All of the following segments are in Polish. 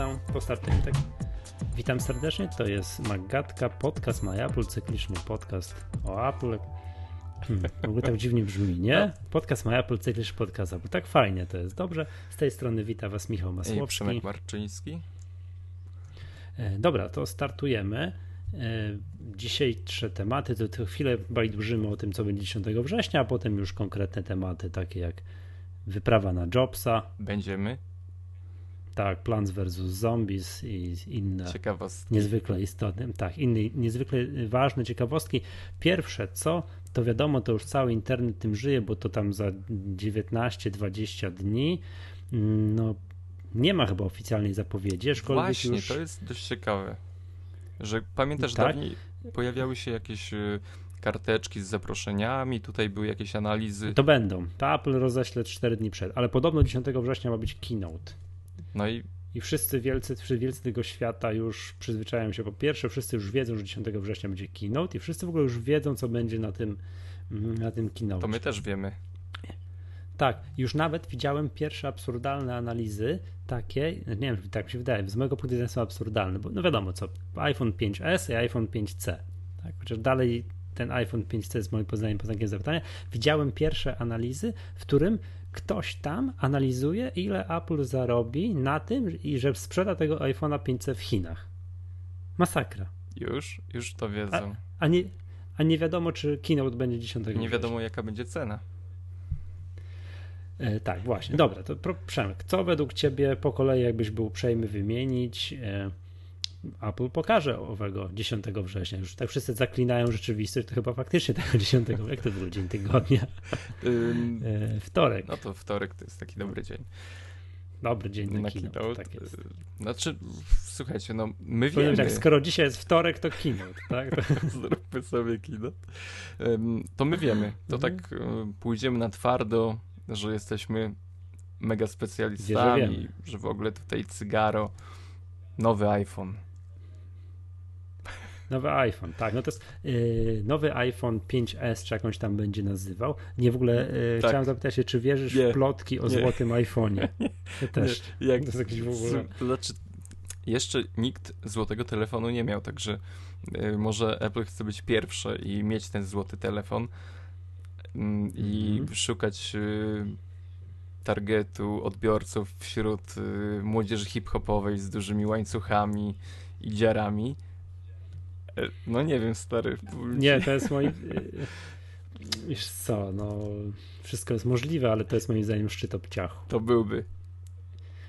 gadam, postartujemy tak. Witam serdecznie, to jest Magatka, podcast My Apple, cykliczny podcast o Apple. Hmm, w ogóle tak dziwnie brzmi, nie? Podcast My Apple, cykliczny podcast Apple. Tak fajnie to jest, dobrze. Z tej strony wita Was Michał Masłowski. I Przemek Marczyński. E, dobra, to startujemy. E, dzisiaj trzy tematy, to, to chwilę bajdurzymy o tym, co będzie 10 września, a potem już konkretne tematy, takie jak wyprawa na Jobsa. Będziemy. Tak, Plants vs. Zombies i inne ciekawostki. niezwykle istotne, tak, inne niezwykle ważne ciekawostki. Pierwsze, co, to wiadomo, to już cały internet tym żyje, bo to tam za 19-20 dni, mm, no nie ma chyba oficjalnej zapowiedzi, aczkolwiek Właśnie, już... to jest dość ciekawe, że pamiętasz, tak? dawniej pojawiały się jakieś y, karteczki z zaproszeniami, tutaj były jakieś analizy. To będą. To Apple roześle 4 dni przed, ale podobno 10 września ma być keynote. No i i wszyscy wielcy, wszyscy wielcy tego świata już przyzwyczajają się. Po pierwsze, wszyscy już wiedzą, że 10 września będzie keynote i wszyscy w ogóle już wiedzą, co będzie na tym, na tym keynote. To my też wiemy. Tak, już nawet widziałem pierwsze absurdalne analizy, takie, nie wiem, tak mi się wydaje, z mojego punktu widzenia są absurdalne, bo no wiadomo co, iPhone 5S i iPhone 5C, tak, chociaż dalej ten iPhone 5C jest moim poznaniem po znakiem zapytania, widziałem pierwsze analizy, w którym ktoś tam analizuje, ile Apple zarobi na tym, i że sprzeda tego iPhone'a 5C w Chinach. Masakra. Już? Już to wiedzą. A, a, nie, a nie wiadomo, czy keynote będzie 10 Nie wiadomo, jaka będzie cena. E, tak, właśnie. Dobra, to Przemek, co według Ciebie po kolei, jakbyś był uprzejmy wymienić, e, Apple pokaże owego 10 września. Już tak wszyscy zaklinają rzeczywistość, to chyba faktycznie tego 10, jak to był dzień tygodnia? E, wtorek. No to wtorek to jest taki dobry dzień. Dobry dzień na, na keynote, keynote. Tak jest. Znaczy, słuchajcie, no my Powiem wiemy... Tak, skoro dzisiaj jest wtorek, to keynote, tak? Zróbmy sobie keynote. To my wiemy. To mhm. tak pójdziemy na twardo, że jesteśmy mega specjalistami, że, że w ogóle tutaj cygaro, nowy iPhone. Nowy iPhone, tak. No to jest yy, nowy iPhone 5S, czy jakąś tam będzie nazywał. Nie w ogóle yy, tak. chciałem zapytać się, czy wierzysz nie. w plotki o nie. złotym iPhone'ie? Ja też. Nie. Jak, to jest jakiś w ogóle... Znaczy, jeszcze nikt złotego telefonu nie miał, także yy, może Apple chce być pierwsze i mieć ten złoty telefon mm, i -hmm. szukać y, targetu odbiorców wśród y, młodzieży hip-hopowej z dużymi łańcuchami i dziarami. No nie wiem, stary. Nie, to jest moim... Wiesz co, no wszystko jest możliwe, ale to jest moim zdaniem szczyt obciachu. To byłby.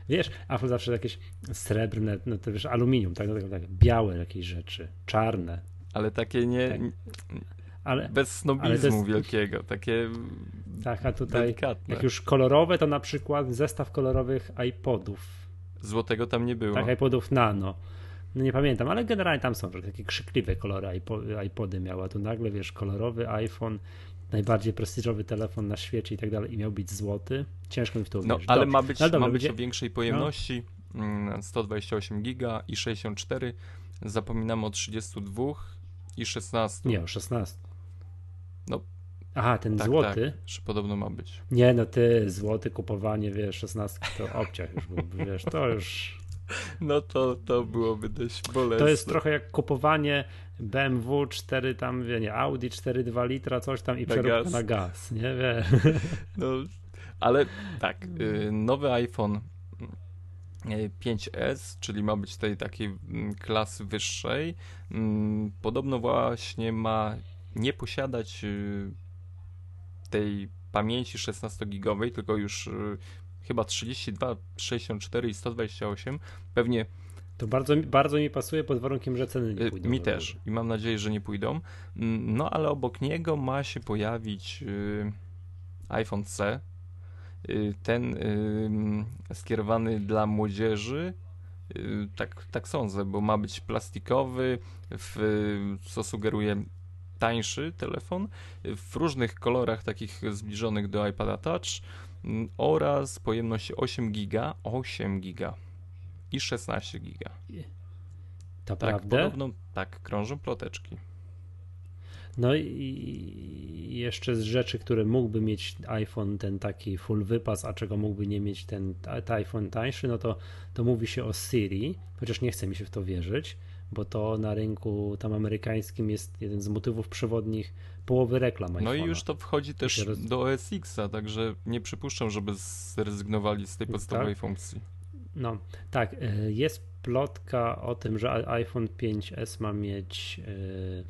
Wiesz, Apple zawsze jakieś srebrne, no to wiesz, aluminium, tak, tak, tak białe jakieś rzeczy, czarne. Ale takie nie, tak. ale, bez snobizmu jest, wielkiego, takie tak, a tutaj delikatne. jak już kolorowe, to na przykład zestaw kolorowych iPodów. Złotego tam nie było. Tak, iPodów nano. No nie pamiętam, ale generalnie tam są takie krzykliwe kolory iPody miała. Tu nagle, wiesz, kolorowy iPhone, najbardziej prestiżowy telefon na świecie i tak dalej i miał być złoty. Ciężko mi w to uwierzyć. No, ale ma być, no, ma być o większej pojemności, no. 128 mm, giga i 64. Zapominamy o 32 i 16. Nie, o 16. No, Aha, ten tak, złoty. Tak, podobno ma być. Nie, no ty, złoty kupowanie, wiesz, 16 to obciach już byłby, wiesz, to już... No to, to byłoby dość bolesne. To jest trochę jak kupowanie BMW 4 tam, wie, nie, Audi 4,2 litra, coś tam i na przeróbka gaz. na gaz, nie wiem. No, ale tak, y, nowy iPhone 5S, y, czyli ma być tej takiej mm, klasy wyższej, mm, podobno właśnie ma nie posiadać y, tej pamięci 16-gigowej, tylko już chyba 32, 64 i 128. Pewnie to bardzo, bardzo mi pasuje pod warunkiem, że ceny nie y, pójdą. Mi też i mam nadzieję, że nie pójdą. Mm, no ale obok niego ma się pojawić y, iPhone C. Y, ten y, skierowany dla młodzieży. Tak, tak sądzę, bo ma być plastikowy, w, co sugeruje tańszy telefon w różnych kolorach takich zbliżonych do iPada Touch oraz pojemność 8 giga, 8 giga i 16 giga. To tak, prawda? Podobno, tak, krążą ploteczki. No i jeszcze z rzeczy, które mógłby mieć iPhone ten taki full wypas, a czego mógłby nie mieć ten, ten iPhone tańszy, no to, to mówi się o Siri, chociaż nie chce mi się w to wierzyć, bo to na rynku tam amerykańskim jest jeden z motywów przewodnich połowy reklam No i już to wchodzi też roz... do OS X-a, także nie przypuszczam, żeby zrezygnowali z tej tak. podstawowej tak? funkcji. No, tak, e, jest plotka o tym, że iPhone 5S ma mieć yy,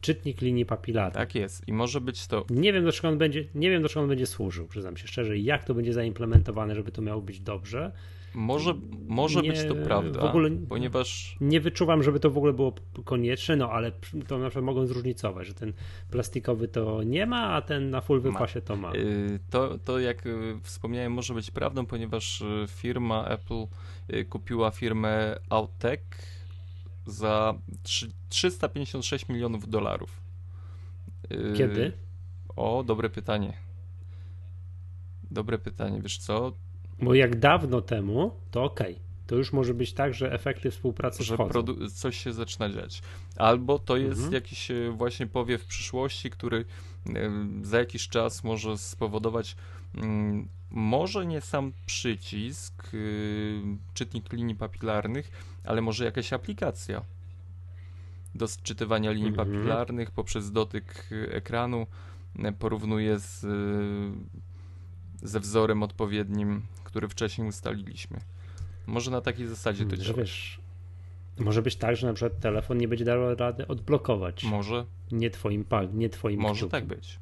czytnik linii papilarnej. Tak jest i może być to. Nie wiem, do czego on będzie, nie wiem, do czego on będzie służył, przyznam się szczerze, jak to będzie zaimplementowane, żeby to miało być dobrze. Może, może nie, być to prawda, w ogóle ponieważ. Nie wyczuwam, żeby to w ogóle było konieczne, no ale to na przykład mogą zróżnicować, że ten plastikowy to nie ma, a ten na full wypasie to ma. Y, to, to jak y, wspomniałem, może być prawdą, ponieważ y, firma Apple kupiła firmę Outtech za 356 milionów dolarów. Kiedy? O, dobre pytanie. Dobre pytanie, wiesz co? Bo jak dawno temu, to ok. To już może być tak, że efekty współpracy że wchodzą. coś się zaczyna dziać. Albo to jest mhm. jakiś e, właśnie powiew przyszłości, który e, za jakiś czas może spowodować mm, może nie sam przycisk, e, czytnik linii papilarnych, ale może jakaś aplikacja do sczytywania linii mhm. papilarnych poprzez dotyk ekranu porównuje z, ze wzorem odpowiednim który wcześniej ustaliliśmy. Może na takiej zasadzie to działa. Wiesz, może być tak, że na przykład telefon nie będzie dał rady odblokować. Może. Nie twoim pal, nie twoim Może kciukiem. tak być.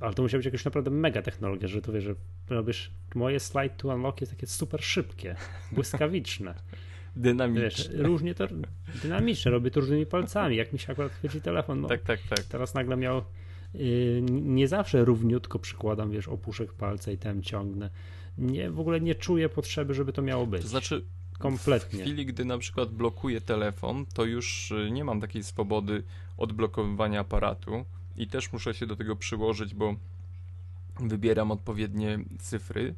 Ale to musi być jakaś naprawdę mega technologia, że to wiesz, że robisz moje slide to unlock jest takie super szybkie, błyskawiczne. Dynamiczne. Wiesz, różnie to dynamiczne, robię to różnymi palcami, jak mi się akurat chwyci telefon. No, tak, tak, tak. Teraz nagle miał nie zawsze równiutko przykładam, wiesz, opuszek palca i tam ciągnę. Nie, w ogóle nie czuję potrzeby, żeby to miało być. To znaczy, kompletnie. W chwili, gdy na przykład blokuję telefon, to już y, nie mam takiej swobody odblokowywania aparatu i też muszę się do tego przyłożyć, bo wybieram odpowiednie cyfry.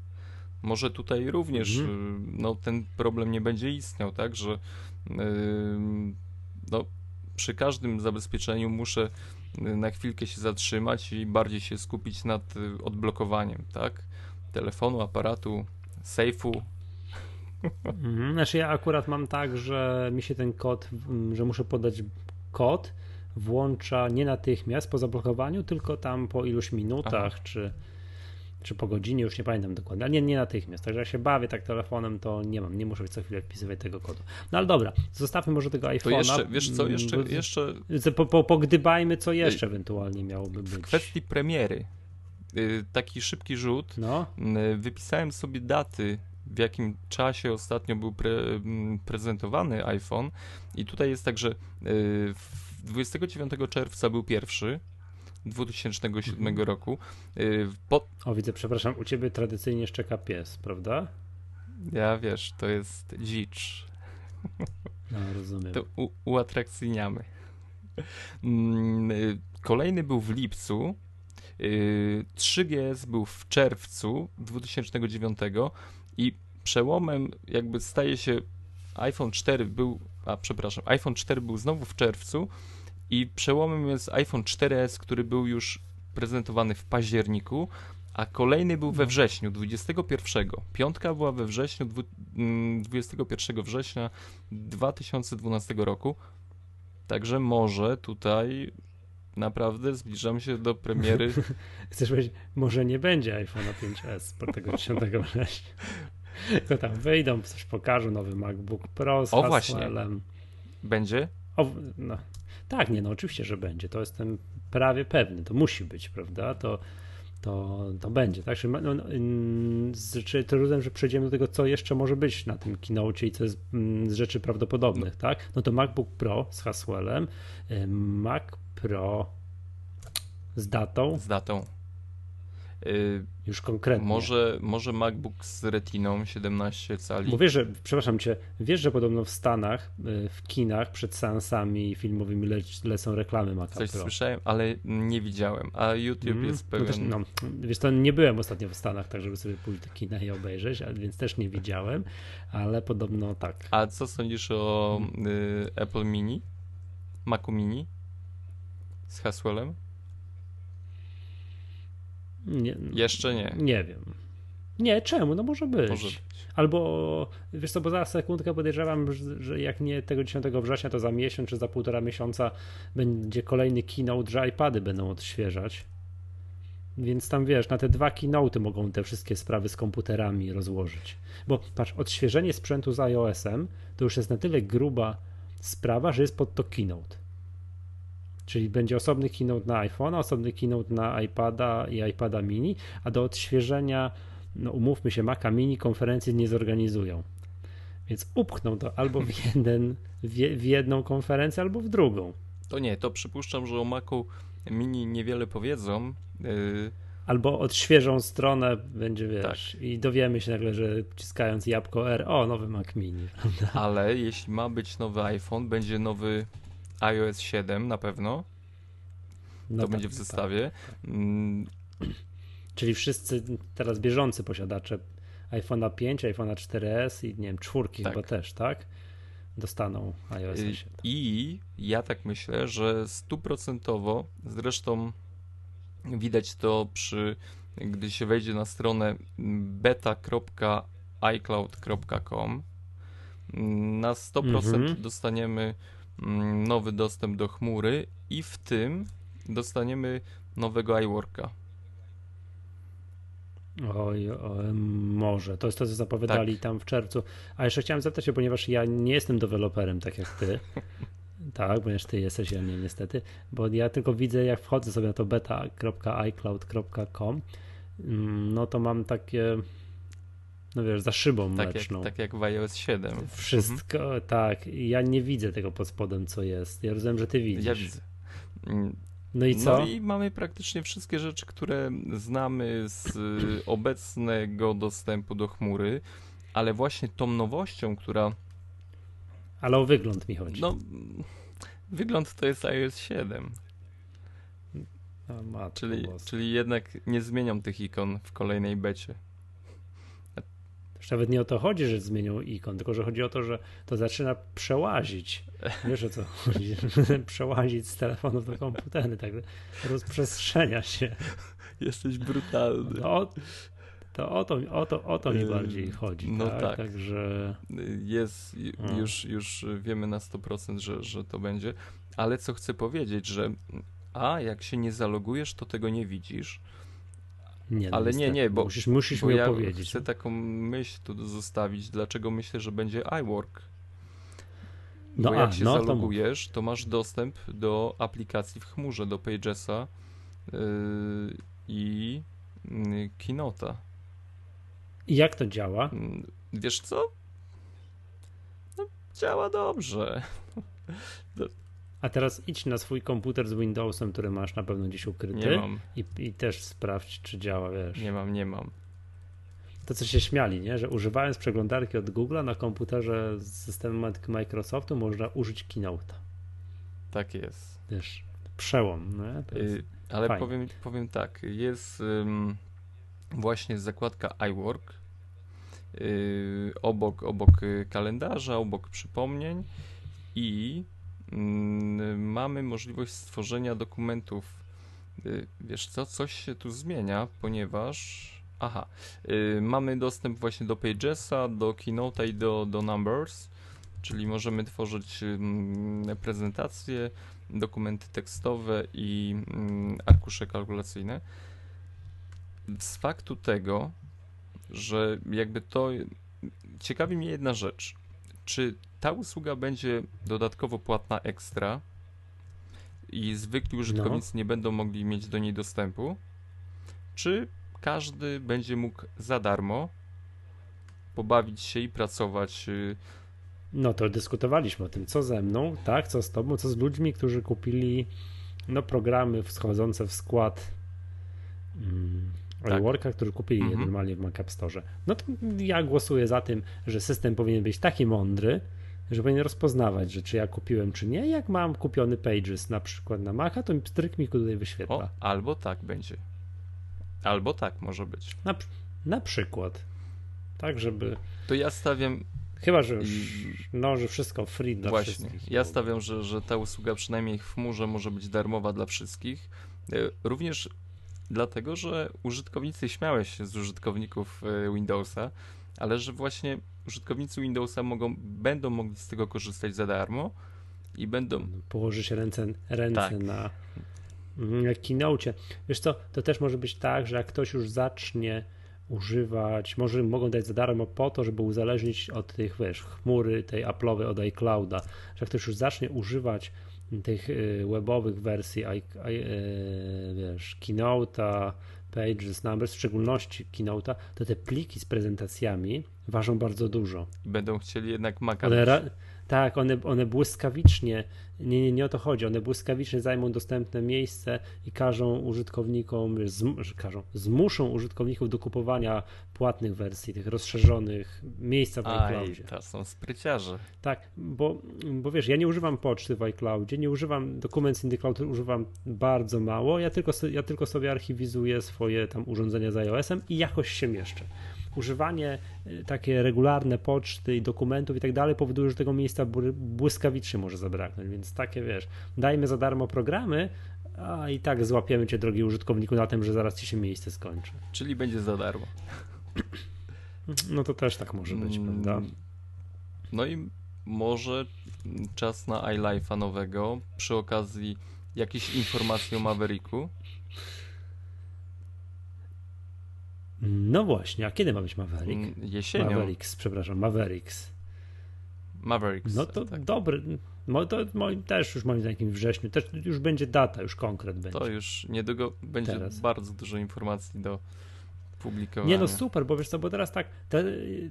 Może tutaj również mhm. Y, no, ten problem nie będzie istniał, tak, że yy, no, przy każdym zabezpieczeniu muszę na chwilkę się zatrzymać i bardziej się skupić nad y, odblokowaniem, tak? Telefonu, aparatu, sejfu. Mhm. Znaczy ja akurat mam tak, że mi się ten kod, że muszę podać kod, włącza nie natychmiast po zablokowaniu, tylko tam po iluś minutach, Aha. czy czy po godzinie, już nie pamiętam dokładnie, ale nie, nie natychmiast. Także jak się bawię tak telefonem, to nie mam, nie muszę co chwilę wpisywać tego kodu. No ale dobra, zostawmy może tego iPhone'a. To jeszcze, wiesz co, jeszcze... Mm, jeszcze... Po, po, pogdybajmy, co jeszcze ewentualnie miałoby być. W kwestii premiery, y, taki szybki rzut, no. Y, wypisałem sobie daty, w jakim czasie ostatnio był pre, mm, prezentowany iPhone i tutaj jest tak, że 29 y, czerwca był pierwszy, 2007 mhm. roku. Y, po... O, widzę, przepraszam, u ciebie tradycyjnie szczeka pies, prawda? Ja wiesz, to jest dzicz. No, rozumiem. To u, uatrakcyjniamy. Mm, y, kolejny był w lipcu. 3GS y, był w czerwcu 2009 i przełomem jakby staje się iPhone 4 był, a przepraszam, iPhone 4 był znowu w czerwcu, i przełomem jest iPhone 4S, który był już prezentowany w październiku, a kolejny był we no. wrześniu, 21. Piątka była we wrześniu, 21 mm, września 2012 roku. Także może tutaj naprawdę zbliżam się do premiery. Chcesz powiedzieć, może nie będzie iPhone 5S po tego 10 września. Tylko tam wyjdą, coś pokażą, nowy MacBook Pro z o, Właśnie. Będzie? O, no, tak, nie, no oczywiście, że będzie. To jestem prawie pewny. To musi być, prawda? To, to, to będzie, tak? Czyli, no, no, czy trudem, że przejdziemy do tego, co jeszcze może być na tym keynote i co jest mm, z rzeczy prawdopodobnych, tak? No to MacBook Pro z Haswellem, y, Mac Pro z datą. Z datą. Y, Już konkretnie. Może, może MacBook z retiną 17 cali. Bo wiesz, że, przepraszam cię, wiesz, że podobno w Stanach, y, w kinach przed seansami filmowymi le, lecą reklamy Maca Coś Pro. słyszałem, ale nie widziałem, a YouTube mm, jest pewien... No, też, no, wiesz, to nie byłem ostatnio w Stanach, tak żeby sobie pójść do kina i obejrzeć, więc też nie widziałem, ale podobno tak. A co sądzisz o y, Apple Mini? Macu Mini? z Haswellem? Nie, Jeszcze nie. Nie wiem. Nie, czemu? No może być. Może być. Albo, wiesz co, bo za sekundkę podejrzewam, że jak nie tego 10 września, to za miesiąc czy za półtora miesiąca będzie kolejny keynote, że iPady będą odświeżać. Więc tam wiesz, na te dwa keynote mogą te wszystkie sprawy z komputerami rozłożyć. Bo patrz, odświeżenie sprzętu z iOS-em to już jest na tyle gruba sprawa, że jest pod to keynote. Czyli będzie osobny keynote na iPhone, osobny keynote na iPada i iPada mini, a do odświeżenia, no umówmy się, Maca mini konferencji nie zorganizują. Więc upchną to albo w, jeden, w jedną konferencję, albo w drugą. To nie, to przypuszczam, że o Macu mini niewiele powiedzą. Yy... Albo odświeżą stronę, będzie wiesz, tak. i dowiemy się nagle, że wciskając jabłko R, o, nowy Mac mini. Ale jeśli ma być nowy iPhone, będzie nowy iOS 7 na pewno. No to tak, będzie w tak, zestawie. Tak, mm. Czyli wszyscy teraz bieżący posiadacze iPhone'a 5, iPhone'a 4S i nie wiem, czwórki tak. chyba też, tak? Dostaną iOS 7. I ja tak myślę, że stuprocentowo, zresztą widać to przy, gdy się wejdzie na stronę beta.icloud.com, na 100% mhm. dostaniemy nowy dostęp do chmury i w tym dostaniemy nowego iWorka. Oj, oj, może. To jest to, co zapowiadali tak. tam w czerwcu. A jeszcze chciałem zapytać się, ponieważ ja nie jestem deweloperem, tak jak ty. tak, ponieważ ty jesteś, ja nie niestety. Bo ja tylko widzę, jak wchodzę sobie na to beta.icloud.com, mm, no to mam takie no wiesz, za szybą tak mleczną. Jak, tak jak w iOS 7. Wszystko, mhm. tak. Ja nie widzę tego pod spodem, co jest. Ja rozumiem, że ty widzisz. Ja widzę. Mm, no i co? No i mamy praktycznie wszystkie rzeczy, które znamy z y, obecnego dostępu do chmury, ale właśnie tą nowością, która... Ale o wygląd mi chodzi. No, wygląd to jest iOS 7. czyli, czyli jednak nie zmienią tych ikon w kolejnej becie. Już nawet nie o to chodzi, że zmienią ikon, tylko że chodzi o to, że to zaczyna przełazić. Wiesz o co chodzi? przełazić z telefonów do komputery, tak rozprzestrzenia się. Jesteś brutalny. No, to o to, o to, o to mi bardziej chodzi. No tak. tak. Także... Jest, już, już wiemy na 100%, że, że to będzie. Ale co chcę powiedzieć, że a jak się nie zalogujesz, to tego nie widzisz. Nie, no Ale nie, nie, bo musisz, musisz bo mi ja opowiedzieć. Chcę taką myśl tu zostawić, dlaczego myślę, że będzie iWork. No, bo jak a, się no, zalogujesz, to... to... masz dostęp do aplikacji w chmurze, do Pagesa yy, i yy, Keynote'a. I jak to działa? Yy, wiesz co? No, działa dobrze. A teraz idź na swój komputer z Windowsem, który masz na pewno gdzieś ukryty. Nie mam. I, I, też sprawdź, czy działa, wiesz. Nie mam, nie mam. To, co się śmiali, nie? że używając przeglądarki od Google'a na komputerze z systemem Microsoftu można użyć Keynote'a. Tak jest. Wiesz, przełom. Nie? Yy, ale powiem, powiem tak, jest ym, właśnie zakładka iWork, yy, obok, obok y, kalendarza, obok przypomnień i mamy możliwość stworzenia dokumentów. Y, wiesz co, coś się tu zmienia, ponieważ. Aha, y, mamy dostęp właśnie do Pagesa, do Keynote i do, do Numbers, czyli możemy tworzyć mm, prezentacje, dokumenty tekstowe i mm, arkusze kalkulacyjne. Z faktu tego, że jakby to. Ciekawi mnie jedna rzecz. Czy ta usługa będzie dodatkowo płatna ekstra i zwykli użytkownicy no. nie będą mogli mieć do niej dostępu, czy każdy będzie mógł za darmo pobawić się i pracować. Y, no to dyskutowaliśmy o tym, co ze mną, tak, co z tobą, co z ludźmi, którzy kupili no, programy wschodzące w skład mm, tak. Worka, którzy kupili je normalnie w Mac App Store. No to ja głosuję za tym, że system powinien być taki mądry, że powinien rozpoznawać, że czy ja kupiłem, czy nie. Jak mam kupiony Pages na przykład na Maca, to mi pstryk mi tutaj wyświetla. O, albo tak będzie. Albo tak może być. Na, na przykład. Tak, żeby. To ja stawiam Chyba, że już, no, że wszystko free dla Właśnie. wszystkich. Ja stawiam, że, że ta usługa przynajmniej w chmurze może być darmowa dla wszystkich. E, Również dlatego, że użytkownicy śmiały się z użytkowników e, Windowsa, ale że właśnie użytkownicy Windowsa mogą, będą mogli z tego korzystać za darmo i będą. Położy się ręce, ręce Tak. na mm, keynote. Wiesz co, to też może być tak, że jak ktoś już zacznie używać, może mogą dać za darmo po to, żeby uzależnić od tych, wiesz, chmury tej Apple'owej od iClouda, że jak ktoś już zacznie używać tych y, webowych wersji, y, wiesz, Keynote'a, Pages, Numbers, w szczególności Keynote'a, to te pliki z prezentacjami ważą bardzo dużo. Będą chcieli jednak Maca. Ra- tak, one, one błyskawicznie, nie, nie, nie o to chodzi, one błyskawicznie zajmą dostępne miejsce i każą użytkownikom, zm, każą, zmuszą użytkowników do kupowania płatnych wersji, tych rozszerzonych miejsca w iCloudzie. to są spryciarze. Tak, bo, bo wiesz, ja nie używam poczty w iCloudzie, nie używam dokumentów in the cloud, używam bardzo mało, ja tylko, ja tylko sobie archiwizuję swoje tam urządzenia z iOS-em i jakoś się mieszczę. Używanie y, takie regularne poczty i dokumentów i tak dalej powoduje, że tego miejsca bły- błyskawicznie może zabraknąć, więc takie wiesz, dajmy za darmo programy, a i tak złapiemy cię, drogi użytkowniku, na tym, że zaraz ci się miejsce skończy. Czyli będzie za darmo. No to też tak może być, Mm, prawda? No i może czas na iLife'a nowego. Przy okazji jakieś informacje o Mavericku. No właśnie, a kiedy ma być Maverick? Mm, Jesienią. Mavericks, przepraszam, Mavericks. Mavericks. No to tak. dobry. Mo, to moim, też już moim zdaniem w wrześniu. Też już będzie data, już konkret będzie. To już niedługo będzie Teraz. bardzo dużo informacji do publikowania. Nie no super, bo wiesz co, bo teraz tak, to,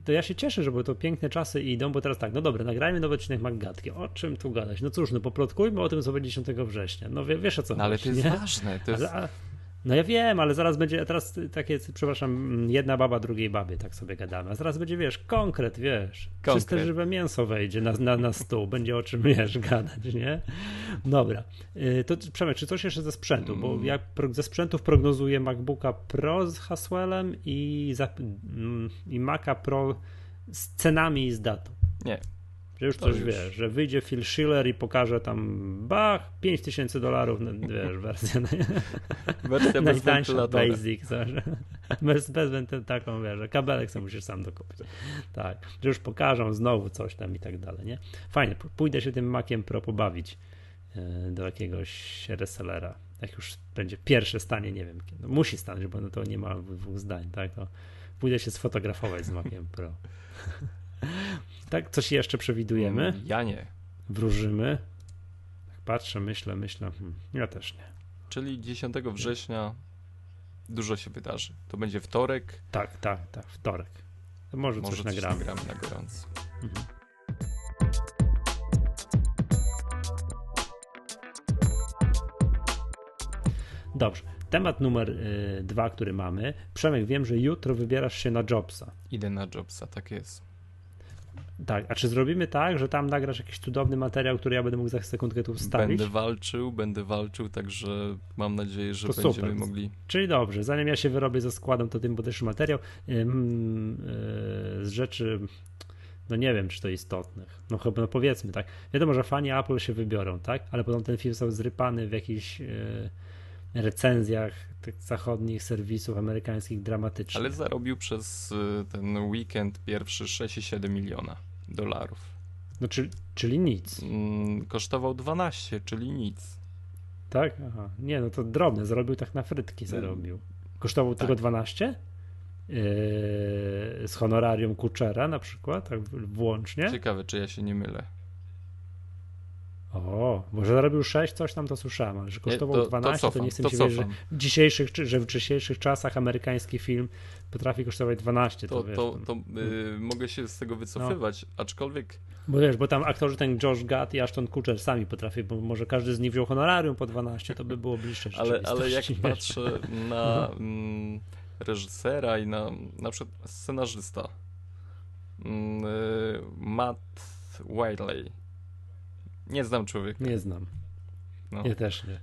to ja się cieszę, że bo to piękne czasy idą, bo teraz tak, no dobra, nagrajmy nowy odcinek Maggatki. O czym tu gadać? No cóż, no poplotkujmy o tym, co będzie 10 września. No wie, wiesz o co No, ale chodzi, to jest nie? ważne. To jest... Ale, a, no ja wiem, ale zaraz będzie, teraz takie, przepraszam, jedna baba drugiej babie, tak sobie gadamy, a zaraz będzie, wiesz, konkret, wiesz, czyste Konkret. żywe mięso wejdzie na, na, na stół, będzie o czym, wiesz, gadać, nie? Dobra, Y, to Przemek, czy coś jeszcze ze sprzętu, bo Mm. ja ze sprzętów prognozuję MacBooka Pro z Haswellem i, za, mm, i Maca Pro z cenami i z datą. Nie. Że już To coś wiesz, że wyjdzie Phil Schiller i pokaże tam, bach, 5000 dolarów, no, wiesz, wersja. Wersja bez Najtańsza basic, co, że bez, bez taką wiesz, że kabelek sobie musisz sam dokupić. Tak, że już pokażą znowu coś tam i tak dalej, nie? Fajnie, pójdę się tym Maciem Pro pobawić e, do jakiegoś resellera. Jak już będzie pierwsze stanie, nie wiem, kiedy. No, musi stanąć, bo no to nie ma dwóch zdań, tak? To pójdę się sfotografować z Maciem Pro. tak, coś jeszcze przewidujemy? Mm, Ja nie. Wróżymy? Tak patrzę, myślę, myślę. Hmm, ja też nie. Czyli 10 września dużo się wydarzy. To będzie wtorek. Tak, tak, tak, wtorek. To może, Może coś coś nagramy. nagramy na gorąco. Mhm. Dobrze. Temat numer y, dwa, który mamy. Przemek, wiem, że jutro wybierasz się na Jobsa. Idę na Jobsa, tak jest. Tak, a czy zrobimy tak, że tam nagrasz jakiś cudowny materiał, który ja będę mógł za sekundkę tu wstawić? Będę walczył, będę walczył, także mam nadzieję, że To będziemy super. mogli. Czyli dobrze, zanim ja się wyrobię ze składem, to tym też materiał yy, z rzeczy, no nie wiem, czy to istotnych. No chyba, no powiedzmy tak. Wiadomo, że fani Apple się wybiorą, tak? Ale potem ten film został zrypany w jakichś yy, recenzjach tych zachodnich serwisów amerykańskich dramatycznie. Ale zarobił przez y, ten weekend pierwszy 6,7 miliona dolarów. No, czyli, czyli nic, Mm, Kosztował 12, czyli nic. tak? Aha. Nie, no to drobne, zarobił tak na frytki zarobił. Kosztował Tak. tylko 12? Yy, z honorarium Kuchera na przykład, tak włącznie. Ciekawe, czy ja się nie mylę. O, może zarobił 6, coś tam to słyszałem, ale że kosztował to- to 12, to, cofam, nie chcę to ci wierzyć, że w dzisiejszych, że w dzisiejszych czasach amerykański film potrafi kosztować 12, to, To, wiesz, to, tam- to y, mogę się z tego wycofywać, aczkolwiek bo wiesz, bo tam aktorzy ten Josh Gad i Ashton Kutcher sami potrafią, bo może każdy z nich wziął honorarium po 12, to by było bliższe ale, ale jak wiesz. patrzę na mm, reżysera i na na przykład scenarzysta mm, y, Matt Wiley. Nie znam człowieka. Nie znam, No. ja też nie.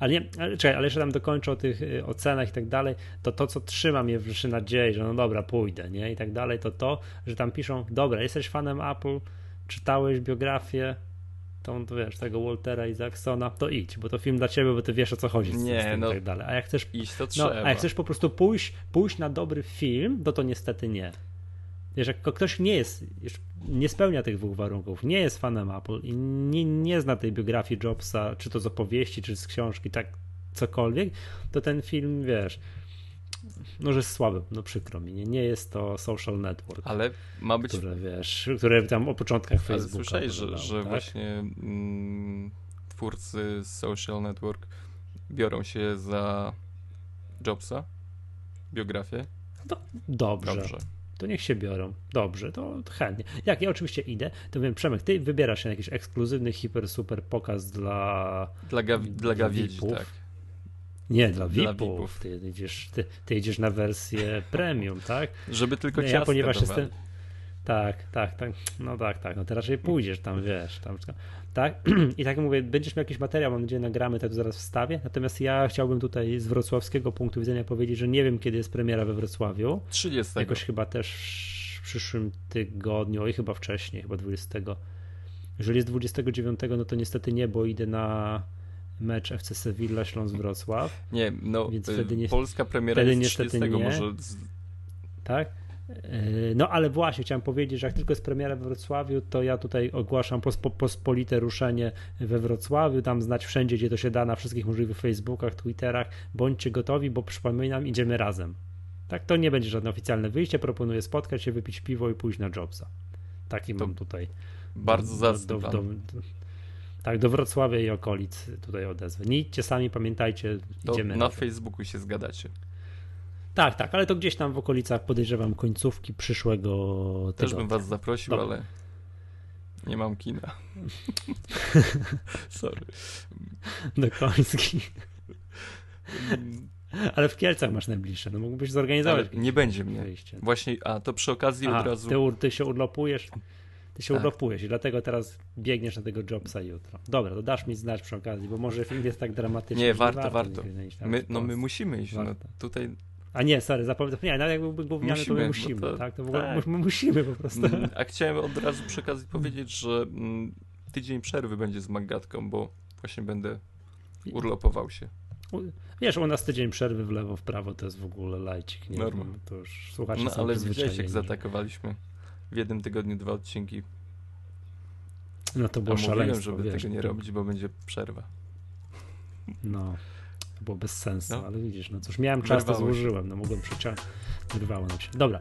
Ale nie, ale, czekaj, ale jeszcze tam dokończę o tych y, ocenach i tak dalej, to to, co trzyma mnie w nadziei, że no dobra, pójdę, nie, i tak dalej, to to, że tam piszą, dobra, jesteś fanem Apple, czytałeś biografię, tą, to wiesz, tego Waltera Isaacsona, to idź, bo to film dla ciebie, bo ty wiesz o co chodzi z, Nie, z tym no, i tak dalej. A jak chcesz, Iść to no, trzeba. a jak chcesz po prostu pójść, pójść na dobry film, no to niestety nie. Wiesz, jak ktoś nie jest, nie spełnia tych dwóch warunków, nie jest fanem Apple i nie, nie zna tej biografii Jobsa, czy to z opowieści, czy z książki, tak cokolwiek, to ten film, wiesz, no, że jest słaby, no przykro mi, nie, nie jest to social network, Ale ma być które, wiesz, które tam o początkach Ale Facebooka słyszałeś, że, że tak? właśnie mm, twórcy Social Network biorą się za Jobsa? Biografię? Dobrze. Dobrze. To niech się biorą. Dobrze, to chętnie. Jak ja oczywiście idę, to wiem, Przemek, ty wybierasz się na jakiś ekskluzywny, hiper, super pokaz dla. Dla, gawi- dla gawiedzi, VIP-ów? tak. Nie, dla Dla VIP-ów. VIP-ów. Ty, idziesz, ty, ty idziesz na wersję premium, tak? Żeby tylko Nie, ja ponieważ jestem. Tak, tak, tak. No tak, tak. No to raczej pójdziesz tam, wiesz. Tam, tak? I tak jak mówię, będziesz miał jakiś materiał, mam nadzieję, nagramy, tak to zaraz wstawię. Natomiast ja chciałbym tutaj z wrocławskiego punktu widzenia powiedzieć, że nie wiem, kiedy jest premiera we Wrocławiu. 30. Jakoś chyba też w przyszłym tygodniu, oj chyba wcześniej, chyba 20. Jeżeli jest 29, no to niestety nie, bo idę na mecz FC Sevilla Śląsk Wrocław, Nie, no Więc y, wtedy nie- polska premiera wtedy jest niestety 30, nie. może tak? Yy, No ale właśnie chciałem powiedzieć, że jak tylko jest premiera we Wrocławiu, to ja tutaj ogłaszam pospo, pospolite ruszenie we Wrocławiu, tam znać wszędzie, gdzie to się da, na wszystkich możliwych Facebookach, Twitterach. Bądźcie gotowi, bo przypominam, idziemy razem. Tak, to nie będzie żadne oficjalne wyjście, proponuję spotkać się, wypić piwo i pójść na Jobsa. Taki To mam tutaj. bardzo zacny do, Tak, do Wrocławia i okolic tutaj odezwę. Nie idźcie sami, pamiętajcie, To idziemy na razem. Facebooku się zgadacie. Tak, tak, ale to gdzieś tam w okolicach podejrzewam końcówki przyszłego Też tygodnia. bym was zaprosił, ale nie mam kina. Sorry. Do Koński. Ale w Kielcach masz najbliższe, no mógłbyś Ale zorganizować nie będzie mnie. wyjście. Właśnie, a to przy okazji A, od razu. ty, ty się urlopujesz, ty się Tak. urlopujesz i dlatego teraz biegniesz na tego Jobsa jutro. Dobra, to dasz mi znać przy okazji, bo może film jest tak dramatyczny, Nie, warto, warto. tam My, no my musimy iść. No, Warto. tutaj A nie, sorry, zapomniałem, nawet jakby był gówniany, to my Musimy, musimy, to- tak? To w ogóle tak. my musimy po prostu. Mm, A chciałem od razu przy okazji powiedzieć, że mm, tydzień przerwy będzie z Magatką, bo właśnie będę urlopował się. Wiesz, u nas tydzień przerwy w lewo, w prawo to jest w ogóle lajcik, nie? Norma. To już słuchacze No są ale widziałeś jak zaatakowaliśmy w jednym tygodniu dwa odcinki. No to A było mówiłem, szaleństwo, żeby wiesz, tego nie to- robić, bo będzie przerwa. No, to było bez sensu, No. ale widzisz, no cóż, miałem czas, to Wyrwało się. złożyłem, no mogłem przeciągnąć, wyrwało nam się. Dobra,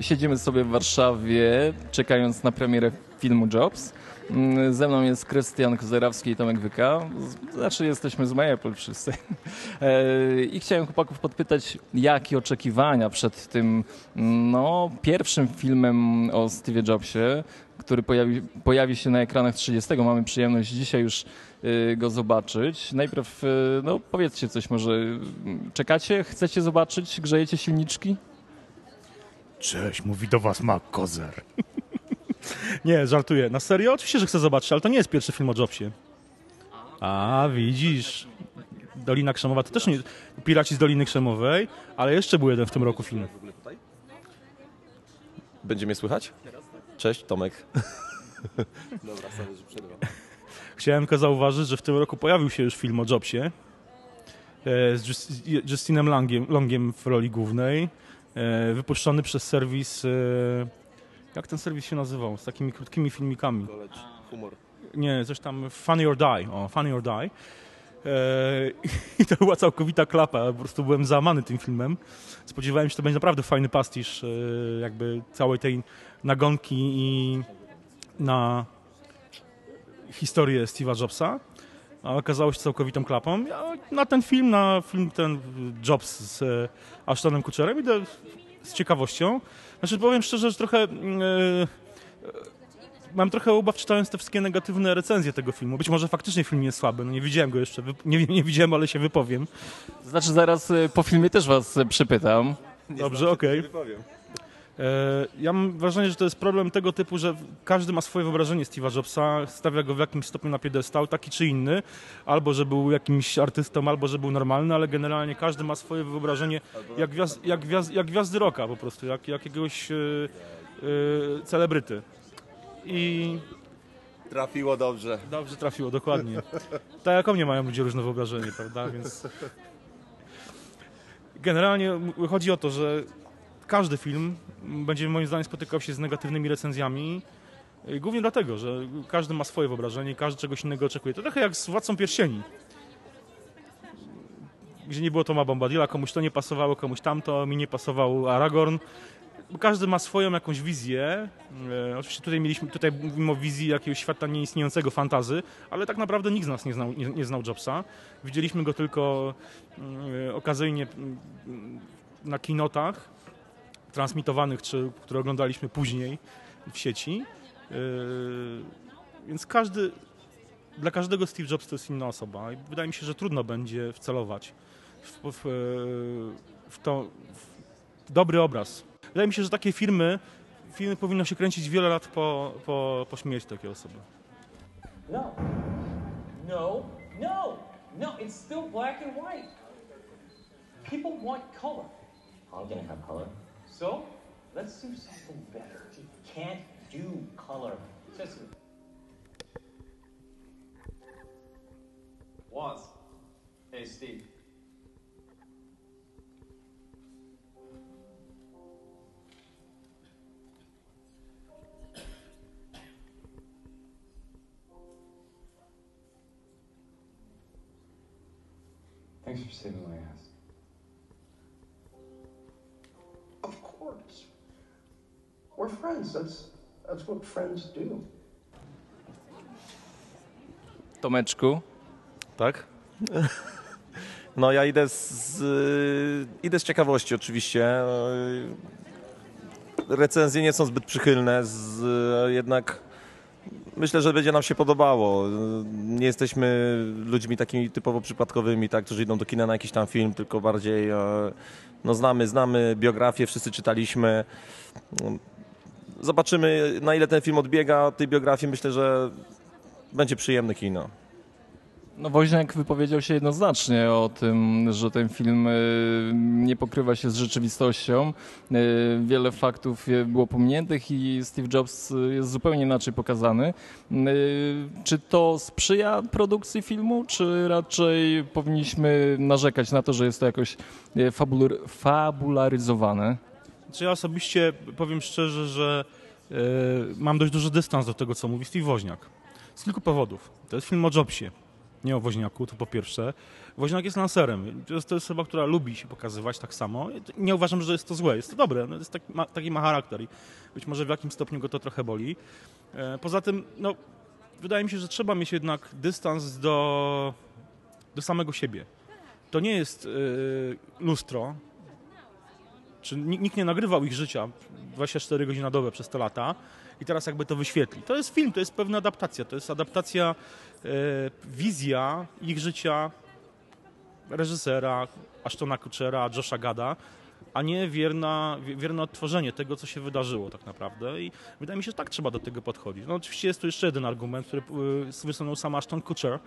Siedzimy sobie w Warszawie, czekając na premierę filmu Jobs. Mm, Ze mną jest Krystian Kozerawski i Tomek Wyka. Znaczy jesteśmy z MyApple wszyscy. E, I chciałem chłopaków podpytać, jakie oczekiwania przed tym no, pierwszym filmem o Steve Jobsie, który pojawi, pojawi się na ekranach 30. Mamy przyjemność dzisiaj już y, go zobaczyć. Najpierw y, no, powiedzcie coś może. Czekacie? Chcecie zobaczyć? Grzejecie silniczki? Cześć, mówi do was Mac Kozer. nie, żartuję. Na serio? Oczywiście, że chcę zobaczyć, ale to nie jest pierwszy film o Jobsie. A, widzisz. Dolina Krzemowa to też nie... Piraci z Doliny Krzemowej, ale jeszcze był jeden w tym roku film. Będzie mnie słychać? Cześć, Tomek. Dobra, sorry, że przerwam. Chciałem tylko zauważyć, że w tym roku pojawił się już film o Jobsie e, z Just- Justinem Longiem, Longiem w roli głównej, e, wypuszczony przez serwis... e, Jak ten serwis się nazywał? Z takimi krótkimi filmikami. College, humor. Nie, coś tam Funny or Die. O, Funny or Die. I to była całkowita klapa. Po prostu byłem załamany tym filmem. Spodziewałem się, że to będzie naprawdę fajny pastisz jakby całej tej nagonki i na historię Steve'a Jobsa. A okazało się całkowitą klapą. Ja na ten film, na film ten Jobs z e, Ashtonem Kutcherem idę z ciekawością. Znaczy powiem szczerze, że trochę... e, mam trochę obaw czytając te wszystkie negatywne recenzje tego filmu. Być może faktycznie film jest słaby, no nie widziałem go jeszcze, nie, nie widziałem, ale się wypowiem. Znaczy zaraz y, po filmie też was przypytam. Dobrze, okej. Wypowiem. E, Ja mam wrażenie, że to jest problem tego typu, że każdy ma swoje wyobrażenie Steve'a Jobsa, stawia go w jakimś stopniu na piedestał, taki czy inny, albo że był jakimś artystą, albo że był normalny, ale generalnie każdy ma swoje wyobrażenie jak, gwiazd, jak, gwiazd, jak gwiazdy rocka po prostu, jak, jak jakiegoś e, e, celebryty. I Trafiło dobrze. Dobrze trafiło, dokładnie. Tak jak o mnie mają ludzie różne wyobrażenie, prawda? Więc generalnie chodzi o to, że każdy film będzie moim zdaniem spotykał się z negatywnymi recenzjami. Głównie dlatego, że każdy ma swoje wyobrażenie, każdy czegoś innego oczekuje. To trochę jak z Władcą Pierścieni. Gdzie nie było Toma Bombadilla, komuś to nie pasowało, komuś tamto, mi nie pasował Aragorn. Każdy ma swoją jakąś wizję. E, oczywiście tutaj mieliśmy, tutaj mówimy o wizji jakiegoś świata nieistniejącego fantazy, ale tak naprawdę nikt z nas nie znał, nie, nie znał Jobsa. Widzieliśmy go tylko e, okazyjnie mm, na kinotach transmitowanych, czy które oglądaliśmy później w sieci. E, więc każdy, dla każdego Steve Jobs to jest inna osoba i wydaje mi się, że trudno będzie wcelować w, w, w, to, w dobry obraz. Wydaje mi się, że takie filmy, filmy powinno się kręcić wiele lat po, po, po śmierci takiej osoby. No. No. No. No. It's still black and white. People want color. I'm gonna have color. So let's do something better. You can't do color. Just. Was. Hey, Steve. Thanks for saving my ass. Course. We're friends. That's that's what friends do. Tomeczku, Tak? No ja idę z, idę z ciekawości oczywiście. Recenzje nie są zbyt przychylne, z, jednak myślę, że będzie nam się podobało. Nie jesteśmy ludźmi takimi typowo przypadkowymi, tak, którzy idą do kina na jakiś tam film, tylko bardziej e, no, znamy, znamy biografię, wszyscy czytaliśmy. Zobaczymy na ile ten film odbiega od tej biografii. Myślę, że będzie przyjemne kino. No Woźniak wypowiedział się jednoznacznie o tym, że ten film y, nie pokrywa się z rzeczywistością. Y, Wiele faktów było pominiętych i Steve Jobs y, jest zupełnie inaczej pokazany. Czy to sprzyja produkcji filmu, czy raczej powinniśmy narzekać na to, że jest to jakoś fabulur- fabularyzowane? Czy ja osobiście powiem szczerze, że e, mam dość duży dystans do tego, co mówi Steve Woźniak. Z kilku powodów. To jest film o Jobsie, nie o Woźniaku, to po pierwsze. Woźniak jest lancerem. To jest, osoba, która lubi się pokazywać tak samo. Nie uważam, że jest to złe. Jest to dobre. No, jest taki, ma, taki ma charakter i być może w jakimś stopniu go to trochę boli. E, poza tym, no, wydaje mi się, że trzeba mieć jednak dystans do, do samego siebie. To nie jest e, lustro, czy ni- nikt nie nagrywał ich życia 24 godziny na dobę przez te lata i teraz jakby to wyświetli. To jest film, to jest pewna adaptacja, to jest adaptacja, wizja ich życia reżysera Ashtona Kutchera, Josha Gada, a nie wierna, wie- wierne odtworzenie tego, co się wydarzyło tak naprawdę i wydaje mi się, że tak trzeba do tego podchodzić. No oczywiście jest tu jeszcze jeden argument, który e, wysunął sam Ashton Kutcher, e,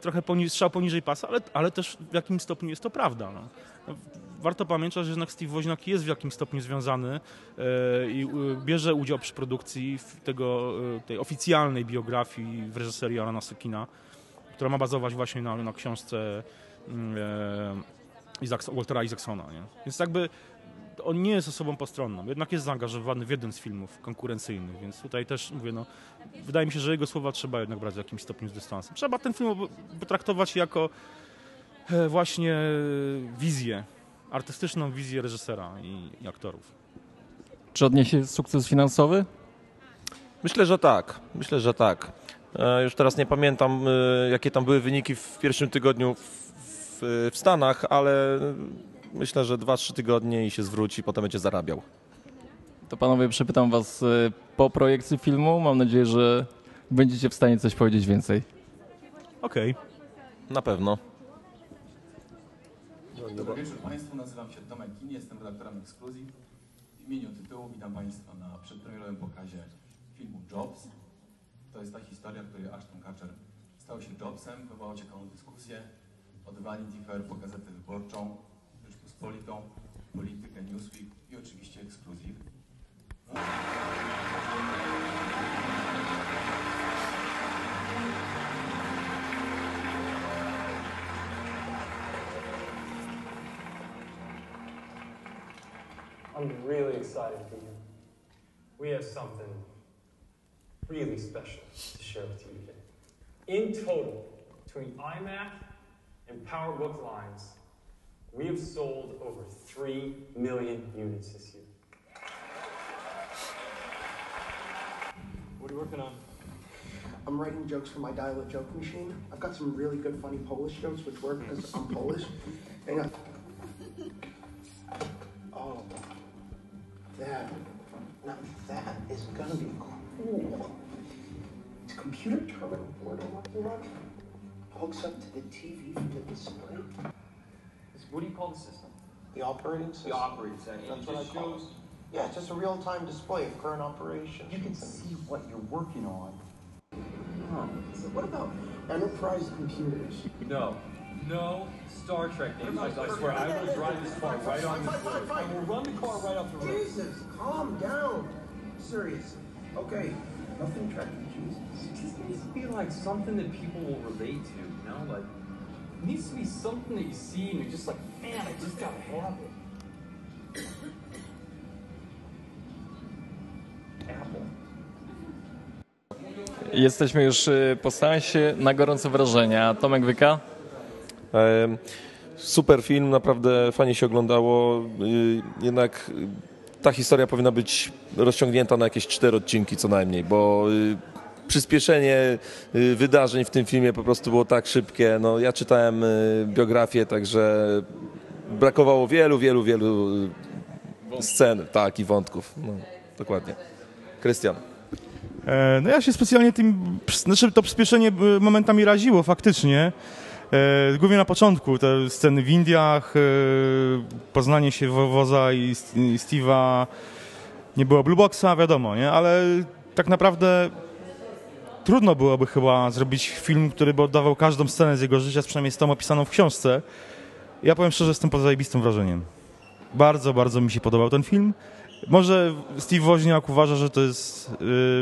trochę poni- strzał poniżej pasa, ale, ale też w jakimś stopniu jest to prawda. No. Warto pamiętać, że jednak Steve Woźniak jest w jakimś stopniu związany e, i e, bierze udział przy produkcji tego, e, tej oficjalnej biografii w reżyserii Alana Sukina, która ma bazować właśnie na, na książce mm, Isaacs, Waltera Isaacsona. Nie? Więc jakby on nie jest osobą postronną, jednak jest zaangażowany w jeden z filmów konkurencyjnych, więc tutaj też mówię, no, wydaje mi się, że jego słowa trzeba jednak brać w jakimś stopniu z dystansem. Trzeba ten film potraktować jako właśnie wizję, artystyczną wizję reżysera i, i aktorów. Czy odniesie sukces finansowy? Myślę, że tak. Myślę, że tak. E, Już teraz nie pamiętam, e, jakie tam były wyniki w pierwszym tygodniu w, w, w Stanach, ale myślę, że 2-3 tygodnie i się zwróci, potem będzie zarabiał. To panowie, przepytam was po projekcji filmu. Mam nadzieję, że będziecie w stanie coś powiedzieć więcej. Okej. Na pewno. Dobry wieczór Państwu, nazywam się Tomek Kin, jestem redaktorem Ekskluzji. W imieniu tytułu witam Państwa na przedpremierowym pokazie filmu Jobs. To jest ta historia, w której Ashton Kutcher stał się Jobsem, wywołał ciekawą dyskusję od Vanity po Gazetę Wyborczą, Rzeczpospolitą, Politykę, Newsweek i oczywiście Exclusive. I'm really excited for you. We have something really special to share with you today. In total, between iMac and PowerBook lines, we have sold over 3 million units this year. What are you working on? I'm writing jokes for my dial-up joke machine. I've got some really good, funny Polish jokes which work because I'm Polish. Hang on. Oh, that. Now that is gonna be cool. It's a computer terminal board I'm working on. Hooks up to the TV from the display. What do you call the system? The operating system. The operating system. That's what I call it. Yeah, it's just a real-time display of current operations. You can see what you're working on. So what about enterprise computers? No. No Star Trek names. I, I swear, I will drive this car right on the road. I will run the car right off the road. Jesus, calm down. Serious. Okay, nothing tracking Jesus. It just needs to be like something that people will relate to, you know? Like, it needs to be something that you see and you're just like, man, I just gotta have it. Apple. Jesteśmy już y, po seansie na gorąco wrażenia. Tomek Wyka? Super film, naprawdę fajnie się oglądało. Y, Jednak y, ta historia powinna być rozciągnięta na jakieś cztery odcinki co najmniej, bo y, przyspieszenie wydarzeń w tym filmie po prostu było tak szybkie. No, ja czytałem biografię, także brakowało wielu, wielu, wielu scen, tak, i wątków. No, dokładnie. Krystian. E, No ja się specjalnie tym, znaczy to przyspieszenie momentami raziło faktycznie. E, Głównie na początku, te sceny w Indiach, e, poznanie się Woza i St- i Steve'a, nie było Blue Boxa, wiadomo, nie? Ale tak naprawdę trudno byłoby chyba zrobić film, który by oddawał każdą scenę z jego życia, przynajmniej z tą opisaną w książce. Ja powiem szczerze, jestem pod zajebistym wrażeniem. Bardzo, bardzo mi się podobał ten film. Może Steve Woźniak uważa, że to jest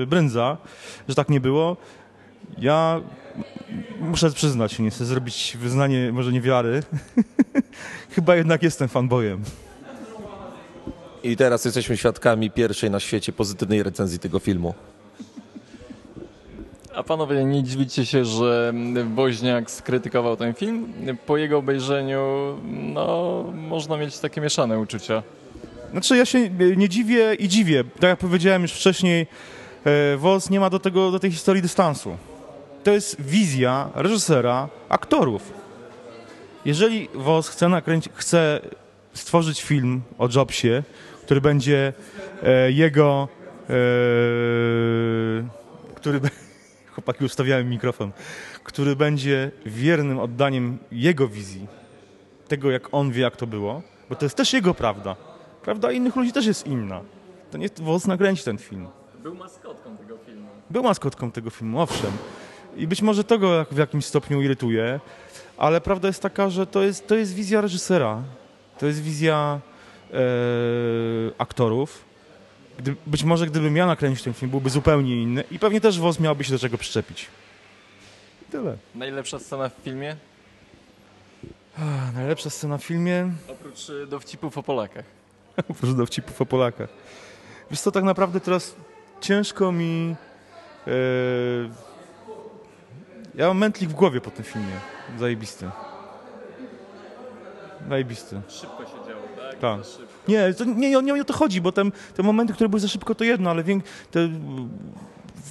yy, brędza, że tak nie było. Ja muszę przyznać, nie chcę zrobić wyznanie może niewiary. Chyba jednak jestem fanboyem. I teraz jesteśmy świadkami pierwszej na świecie pozytywnej recenzji tego filmu. A panowie, nie dziwicie się, że Woźniak skrytykował ten film? Po jego obejrzeniu, no, można mieć takie mieszane uczucia. Znaczy ja się nie dziwię i dziwię. Tak jak powiedziałem już wcześniej, e, Woz nie ma do, tego, do tej historii dystansu. To jest wizja reżysera, aktorów. Jeżeli Woz chce, nakręcić, chce stworzyć film o Jobsie, który będzie e, jego... E, który... Chłopaki, ustawiałem mikrofon. Który będzie wiernym oddaniem jego wizji, tego jak on wie, jak to było, bo to jest też jego prawda. Prawda innych ludzi też jest inna. To nie Woz nakręci ten film. Był maskotką tego filmu. Był maskotką tego filmu, owszem. I być może to go w jakimś stopniu irytuje, ale prawda jest taka, że to jest, to jest wizja reżysera. To jest wizja e, aktorów. Gdy, być może gdybym ja nakręcił ten film, byłby zupełnie inny i pewnie też Woz miałby się do czego przyczepić. I tyle. Najlepsza scena w filmie? Ach, najlepsza scena w filmie? Oprócz y, dowcipów o Polakach. Oprócz dowcipów o Polakach. Wiesz co, tak naprawdę teraz ciężko mi... E, ja mam mętlik w głowie po tym filmie. Zajebisty. Zajebisty. Szybko się działo, tak? Tak. Nie, to nie, nie, nie o to chodzi, bo tam, te momenty, które były za szybko, to jedno, ale wiek, te,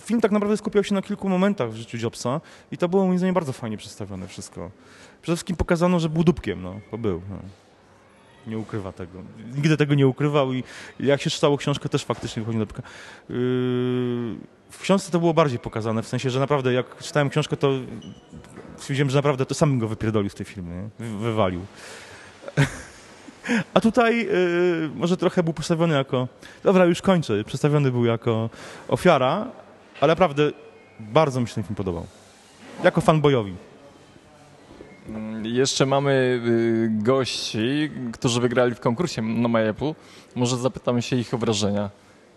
film tak naprawdę skupiał się na kilku momentach w życiu Jobsa i to było moim zdaniem bardzo fajnie przedstawione wszystko. Przede wszystkim pokazano, że był dupkiem, no, bo był. No. Nie ukrywa tego. Nigdy tego nie ukrywał i jak się czytało książkę, też faktycznie wychodzi na. Yy, w książce to było bardziej pokazane, w sensie, że naprawdę jak czytałem książkę, to stwierdziłem, że naprawdę to sam go wypierdolił z tej? Wy- wywalił. A tutaj y, może trochę był przedstawiony jako, dobra już kończę, przedstawiony był jako ofiara, ale naprawdę bardzo mi się ten film podobał. Jako fanboyowi. Mm, Jeszcze mamy y, gości, którzy wygrali w konkursie na My Apple. Może zapytamy się ich o wrażenia.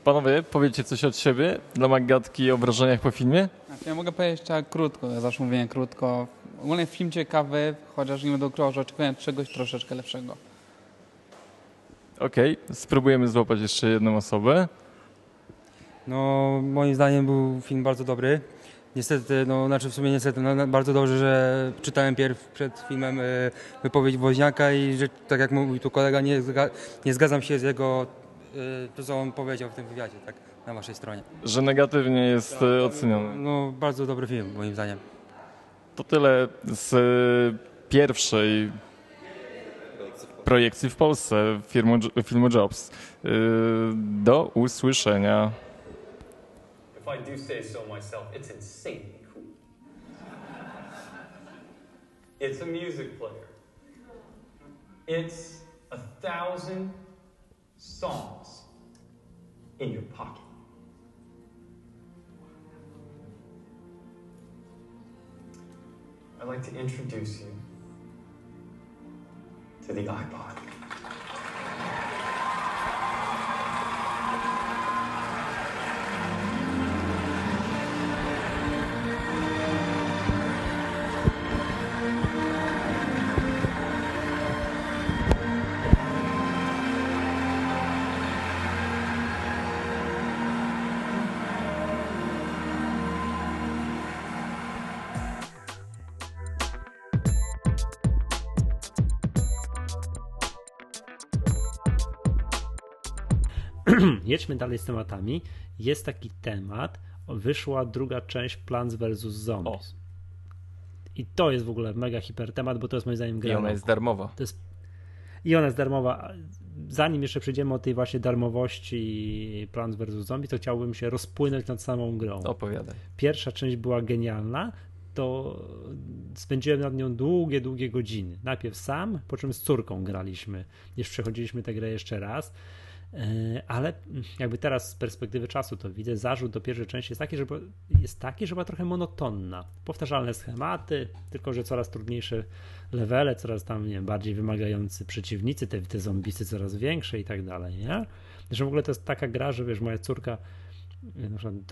Panowie, powiecie coś od siebie dla Magatki o wrażeniach po filmie? Znaczy, ja mogę powiedzieć tak krótko, ja zawsze mówię krótko. Ogólnie film ciekawy, chociaż nie będę ukrywał, że oczekuję czegoś troszeczkę lepszego. Okej, spróbujemy złapać jeszcze jedną osobę. No, moim zdaniem był film bardzo dobry. Niestety, no, znaczy w sumie niestety, no, bardzo dobrze, że czytałem pierw przed filmem e, wypowiedź Woźniaka i że, tak jak mówił tu kolega, nie, zga, nie zgadzam się z jego, to co on powiedział w tym wywiadzie, tak, na waszej stronie. Że negatywnie jest e, oceniony. No, bardzo dobry film, moim zdaniem. To tyle z e, pierwszej projekcji w Polsce filmu, filmu Jobs. Do usłyszenia. If I do say so myself, it's insanely cool. It's a music player. It's a thousand songs in your pocket. I'd like to introduce you to the iPod. Jedźmy dalej z tematami. Jest taki temat, wyszła druga część Plants vs. Zombies. I to jest w ogóle mega hiper temat, bo to jest moim zdaniem gra I ona jest darmowa. Jest... I ona jest darmowa. Zanim jeszcze przejdziemy o tej właśnie darmowości Plants vs. Zombies, to chciałbym się rozpłynąć nad samą grą. Opowiadaj. Pierwsza część była genialna, to spędziłem nad nią długie, długie godziny. Najpierw sam, po czym z córką graliśmy. Już przechodziliśmy tę grę jeszcze raz. E, Ale jakby teraz z perspektywy czasu to widzę, zarzut do pierwszej części jest taki, że jest taki, że była trochę monotonna. Powtarzalne schematy, tylko że coraz trudniejsze levele, coraz tam nie wiem, bardziej wymagający przeciwnicy, te, te zombisy coraz większe i tak dalej, nie? Zresztą w ogóle to jest taka gra, że wiesz, moja córka,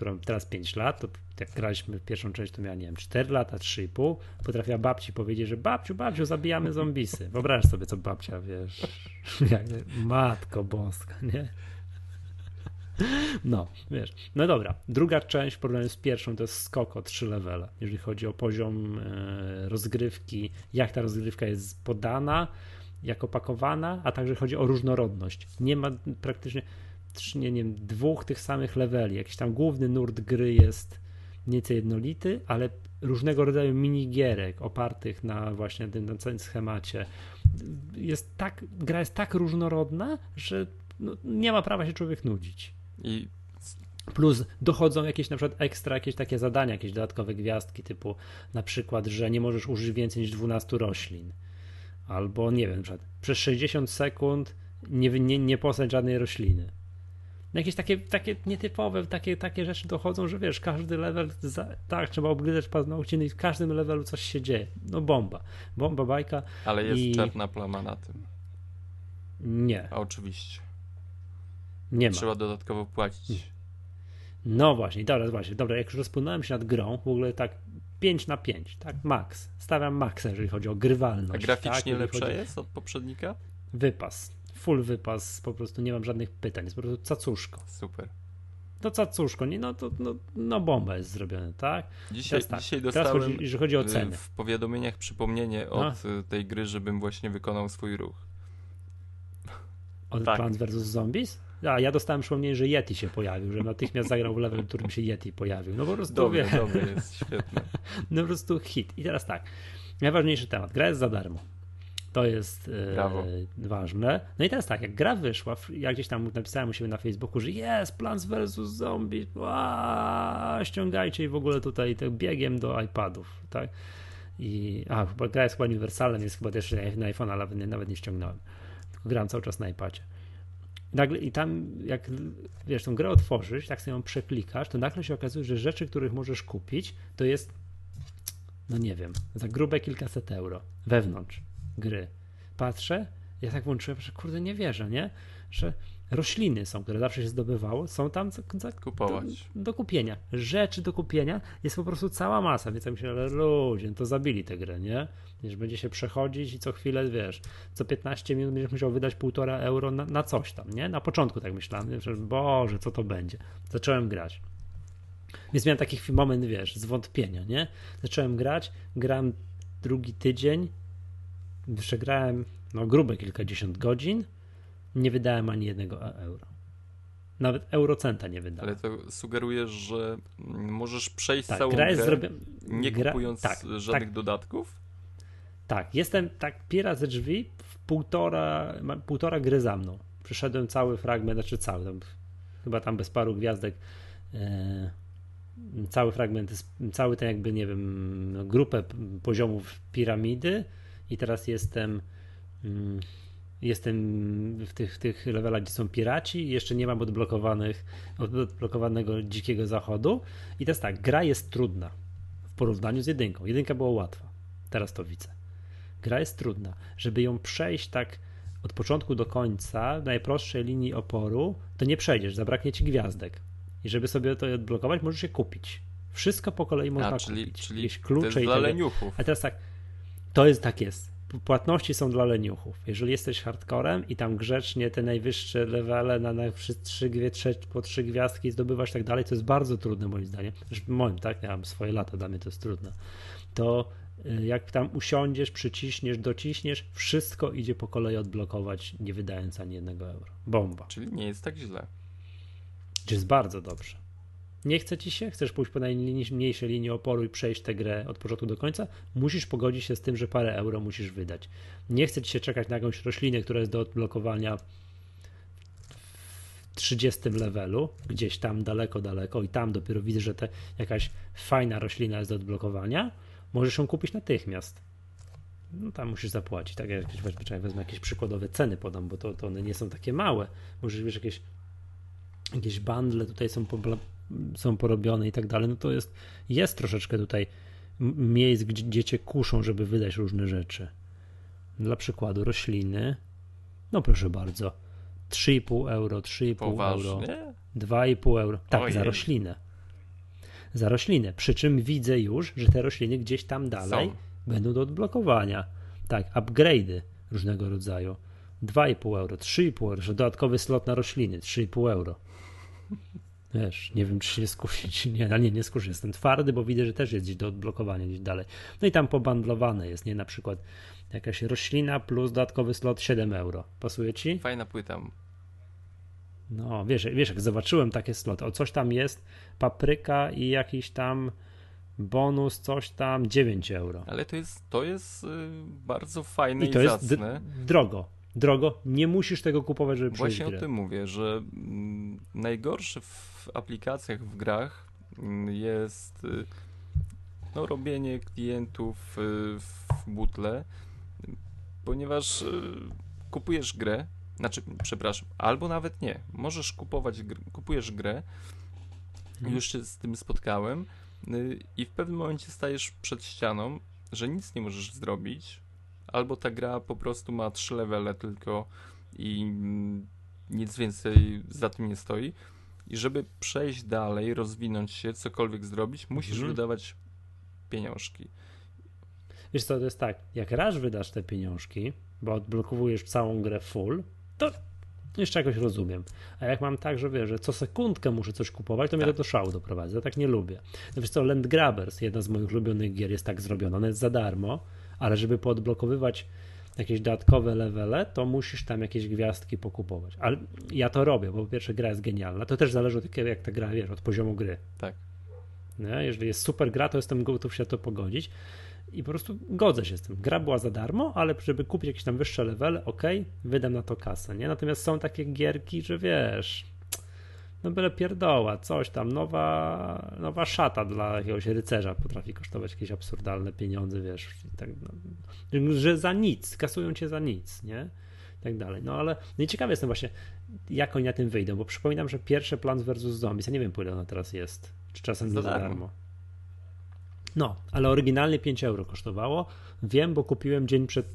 na teraz 5 lat, to jak graliśmy pierwszą część, to miała, nie wiem, 4 lata, 3,5, potrafiła babci powiedzieć, że babciu, babciu, zabijamy zombisy. Wyobraź sobie, co babcia, wiesz, matko boska, nie? No, wiesz. No dobra, druga część w porównaniu z pierwszą to jest skok o 3 levele, jeżeli chodzi o poziom e, rozgrywki, jak ta rozgrywka jest podana, jak opakowana, a także chodzi o różnorodność. Nie ma praktycznie trz- nie, nie wiem, dwóch tych samych leveli. Jakiś tam główny nurt gry jest nieco jednolity, ale różnego rodzaju minigierek opartych na właśnie tym na całym schemacie. Jest tak, gra jest tak różnorodna, że no, nie ma prawa się człowiek nudzić. I Plus dochodzą jakieś na przykład ekstra, jakieś takie zadania, jakieś dodatkowe gwiazdki, typu na przykład, że nie możesz użyć więcej niż 12 roślin. Albo nie wiem, na przykład przez 60 sekund nie, nie, nie posadź żadnej rośliny. No jakieś takie, takie nietypowe, takie, takie rzeczy dochodzą, że wiesz, każdy level, za, tak, trzeba obgryzać paznokcie no i w każdym levelu coś się dzieje. No bomba. Bomba bajka. Ale jest I... czarna plama na tym. Nie. A oczywiście. Nie ma. Trzeba dodatkowo płacić. No właśnie, dobra, właśnie, dobra, jak już rozpłynąłem się nad grą, w ogóle tak 5 na 5, tak, max. Stawiam maxa, jeżeli chodzi o grywalność. A graficznie tak, lepsza chodzi- jest od poprzednika? Wypas. Full wypas, po prostu nie mam żadnych pytań, jest po prostu cacuszko. Super. To cacuszko, nie, no to no, no bomba jest zrobione, tak? Dzisiaj, Teraz tak, dzisiaj teraz dostałem chodzi, jeżeli chodzi o y, ceny. w powiadomieniach przypomnienie od y, tej gry, żebym właśnie wykonał swój ruch. Od tak. Plants vs. Zombies? A ja dostałem przypomnienie, że Yeti się pojawił, że natychmiast zagrał w level, w którym się Yeti pojawił. No po prostu Dobry, wie- dobry jest, świetny. No po prostu hit. I teraz tak, najważniejszy temat. Gra jest za darmo. To jest e, ważne. No i teraz tak, jak gra wyszła, ja gdzieś tam napisałem u siebie na Facebooku, że jest Plants vs. Zombies, Ła, ściągajcie i w ogóle tutaj tak biegiem do iPadów, tak? I, a, chyba gra jest chyba uniwersalna, jest chyba też na iPhone, ale nawet nie, nawet nie ściągnąłem. gram cały czas na iPadzie. Nagle, I tam, jak wiesz, tą grę otworzysz, tak sobie ją przeklikasz, to nagle się okazuje, że rzeczy, których możesz kupić, to jest, no nie wiem, za grube kilkaset euro wewnątrz gry. Patrzę, ja tak włączyłem, że kurde, nie wierzę, nie? Że rośliny są, które zawsze się zdobywało, są tam za, za. Do, do, kupienia. Rzeczy do kupienia jest po prostu cała masa, więc ja myślę, ale ludzie, no to zabili tę grę, nie? Wiesz, będzie się przechodzić i co chwilę, wiesz, co 15 minut będziesz musiał wydać półtora euro na, na coś tam, nie? Na początku tak myślałem, że Boże, co to będzie? Zacząłem grać. Więc miałem taki moment, wiesz, zwątpienia, nie? Zacząłem grać, gram drugi tydzień, przegrałem no grube kilkadziesiąt godzin, nie wydałem ani jednego e- euro. Nawet eurocenta nie wydałem. Ale to sugerujesz, że możesz przejść tak, całą gra grę, zrobi... nie gra... kupując tak, żadnych tak. dodatków? Tak, jestem tak piera ze drzwi w półtora, półtora gry za mną. Przeszedłem cały fragment, znaczy cały, tam, chyba tam bez paru gwiazdek. E, cały fragment, cały ten jakby, nie wiem, grupę poziomów piramidy i teraz jestem mm, jestem w tych, w tych levelach, gdzie są piraci i jeszcze nie mam odblokowanych, odblokowanego dzikiego zachodu i teraz tak, gra jest trudna w porównaniu z jedynką. Jedynka była łatwa, teraz to widzę. Gra jest trudna. Żeby ją przejść tak od początku do końca, w najprostszej linii oporu, to nie przejdziesz, zabraknie ci gwiazdek. I żeby sobie to odblokować, możesz je kupić. Wszystko po kolei można A, czyli, kupić. Czyli Jakieś klucze to jest i dla tak leniuchów. A teraz tak, to jest tak jest. Płatności są dla leniuchów. Jeżeli jesteś hardcorem i tam grzecznie te najwyższe levele na, na trzy, dwie, trzy, po trzy gwiazdki zdobywasz tak dalej, to jest bardzo trudne moim zdaniem. Zresztą moim, tak? Ja mam swoje lata, dla mnie to jest trudne. To jak tam usiądziesz, przyciśniesz, dociśniesz, wszystko idzie po kolei odblokować, nie wydając ani jednego euro. Bomba. Czyli nie jest tak źle. Jest bardzo dobrze. Nie chce ci się, chcesz pójść po najmniejszej linii oporu i przejść tę grę od początku do końca, musisz pogodzić się z tym, że parę euro musisz wydać. Nie chce ci się czekać na jakąś roślinę, która jest do odblokowania w 30 levelu, gdzieś tam daleko, daleko i tam dopiero widzę, że te, jakaś fajna roślina jest do odblokowania, możesz ją kupić natychmiast. No tam musisz zapłacić, tak? Ja jakieś, wezmę jakieś przykładowe ceny podam, bo to, to one nie są takie małe. Możesz wiesz, jakieś jakieś bundle tutaj są, są porobione i tak dalej, no to jest, jest troszeczkę tutaj miejsc, gdzie, gdzie cię kuszą, żeby wydać różne rzeczy. Dla przykładu rośliny, no proszę bardzo, 3,5 euro, 3,5 euro, 2,5 euro, tak, Ojej. za roślinę. Za roślinę, przy czym widzę już, że te rośliny gdzieś tam dalej są. będą do odblokowania. Tak, upgrade'y różnego rodzaju. 2,5 euro, 3,5 euro, że dodatkowy slot na rośliny, 3,5 euro. Wiesz, nie wiem, czy się skusić. Nie, ale nie, nie skuszę. Jestem twardy, bo widzę, że też jest gdzieś do odblokowania, gdzieś dalej. No i tam pobandlowane jest, nie? Na przykład jakaś roślina plus dodatkowy slot 7 euro. Pasuje ci? Fajna płyta. No, wiesz, wiesz, jak zobaczyłem takie sloty, o coś tam jest, papryka i jakiś tam bonus, coś tam, 9 euro. Ale to jest, to jest yy, bardzo fajne i, to i jest zacne. drogo drogo, nie musisz tego kupować, żeby przejść Właśnie grę. o tym mówię, że mm, najgorsze w aplikacjach, w grach mm, jest y, no, robienie klientów y, w butle, ponieważ y, kupujesz grę, znaczy, przepraszam, albo nawet nie, możesz kupować, kupujesz grę, hmm. już się z tym spotkałem i w pewnym momencie stajesz przed ścianą, że nic nie możesz zrobić, albo ta gra po prostu ma trzy levele tylko i nic więcej za tym nie stoi. I żeby przejść dalej, rozwinąć się, cokolwiek zrobić, musisz mhm. wydawać pieniążki. Wiesz co, to jest tak, jak raz wydasz te pieniążki, bo odblokowujesz całą grę full, to jeszcze jakoś rozumiem. A jak mam tak, że wiesz, że co sekundkę muszę coś kupować, to tak. mnie to do szału doprowadzi. Ja tak nie lubię. No wiesz co, Land Grabbers, jedna z moich ulubionych gier, jest tak zrobiona. Ona jest za darmo, ale żeby poodblokowywać jakieś dodatkowe levele, to musisz tam jakieś gwiazdki pokupować. Ale ja to robię, bo po pierwsze gra jest genialna. To też zależy od tego, jak ta gra, wiesz, od poziomu gry. Tak. Nie? Jeżeli jest super gra, to jestem gotów się to pogodzić i po prostu godzę się z tym. Gra była za darmo, ale żeby kupić jakieś tam wyższe levele, ok, wydam na to kasę, nie? Natomiast są takie gierki, że wiesz, no byle pierdoła, coś tam, nowa, nowa szata dla jakiegoś rycerza potrafi kosztować jakieś absurdalne pieniądze, wiesz, tak, no, że za nic, kasują cię za nic, nie? tak dalej. No ale no i jestem właśnie, jak oni na tym wyjdą, bo przypominam, że pierwsze Plants vs. Zombies, ja nie wiem, ile ona teraz jest, czy czasem Za nie za darmo. darmo. No, ale oryginalnie 5 euro kosztowało. Wiem, bo kupiłem dzień przed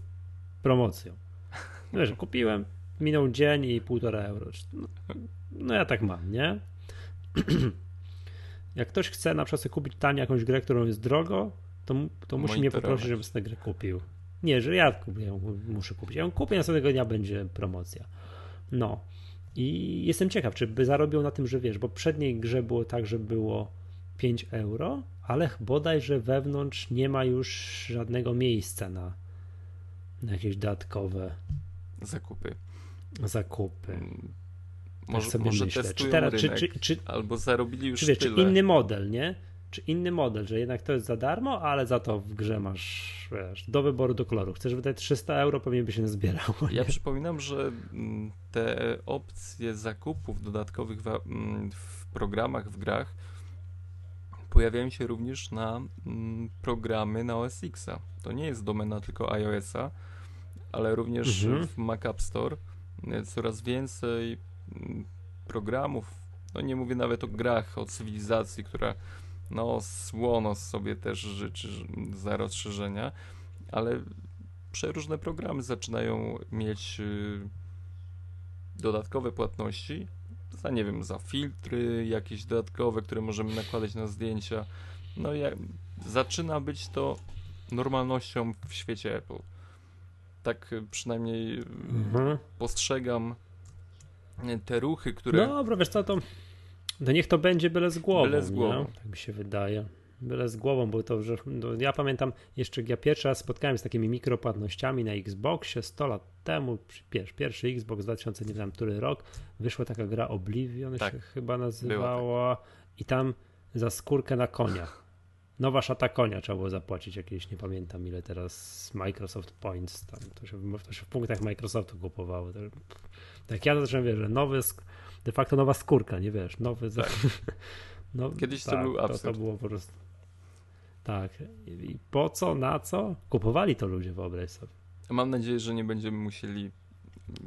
promocją. Wiesz, kupiłem, minął dzień i półtora euro. No, no ja tak mam, nie? Jak ktoś chce na przykład kupić tanie jakąś grę, którą jest drogo, to, to musi mnie poprosić, żebym tę grę kupił. Nie, że ja kupię, ją muszę kupić. Ja ją kupię, następnego dnia będzie promocja. No. I jestem ciekaw, czy by zarobił na tym, że wiesz, bo w przedniej grze było tak, że było 5 euro, ale bodajże wewnątrz nie ma już żadnego miejsca na, na jakieś dodatkowe Zakupy. Zakupy. Może, Tak sobie może myślę. Czy teraz- czy- rynek, czy- czy- albo zarobili już Czy wiesz, czy inny model, nie? Czy inny model, że jednak to jest za darmo, ale za to w grze masz, wiesz, do wyboru do koloru. Chcesz wydać 300 euro, pewnie by się nie zbierało. Ja nie? przypominam, że mm, te opcje zakupów dodatkowych mm, w programach, w grach pojawiają się również na mm, programy na OS Xa. To nie jest domena tylko iOS-a, ale również Mhm. w Mac App Store coraz więcej mm, programów, no nie mówię nawet o grach, o cywilizacji, która no słono sobie też życzy za rozszerzenia, ale przeróżne programy zaczynają mieć y, dodatkowe płatności za, nie wiem, za filtry jakieś dodatkowe, które możemy nakładać na zdjęcia. No jak zaczyna być to normalnością w świecie Apple. Tak y, przynajmniej y, Mhm. postrzegam y, te ruchy, które No dobra, wiesz co, to, to niech to będzie byle z głową. Byle z głową. Nie? Tak mi się wydaje. Byle z głową, bo to, że no, ja pamiętam jeszcze, ja pierwszy raz spotkałem się z takimi mikropłatnościami na Xboxie 100 lat temu, pierwszy, pierwszy Xbox 2000, nie wiem, który rok, wyszła taka gra Oblivion Tak. się chyba Była nazywała i tam za skórkę na konia. Nowa szata konia trzeba było zapłacić jakieś, nie pamiętam ile teraz Microsoft Points, tam to się, to się w punktach Microsoftu kupowało. To, tak ja to zacząłem, wiesz, że nowy, de facto nowa skórka, nie wiesz, nowy... Za... No, Kiedyś to tak, był To, to absurd. było po prostu... Tak. I po co, na co? Kupowali to ludzie, wyobraź sobie. mam nadzieję, że nie będziemy musieli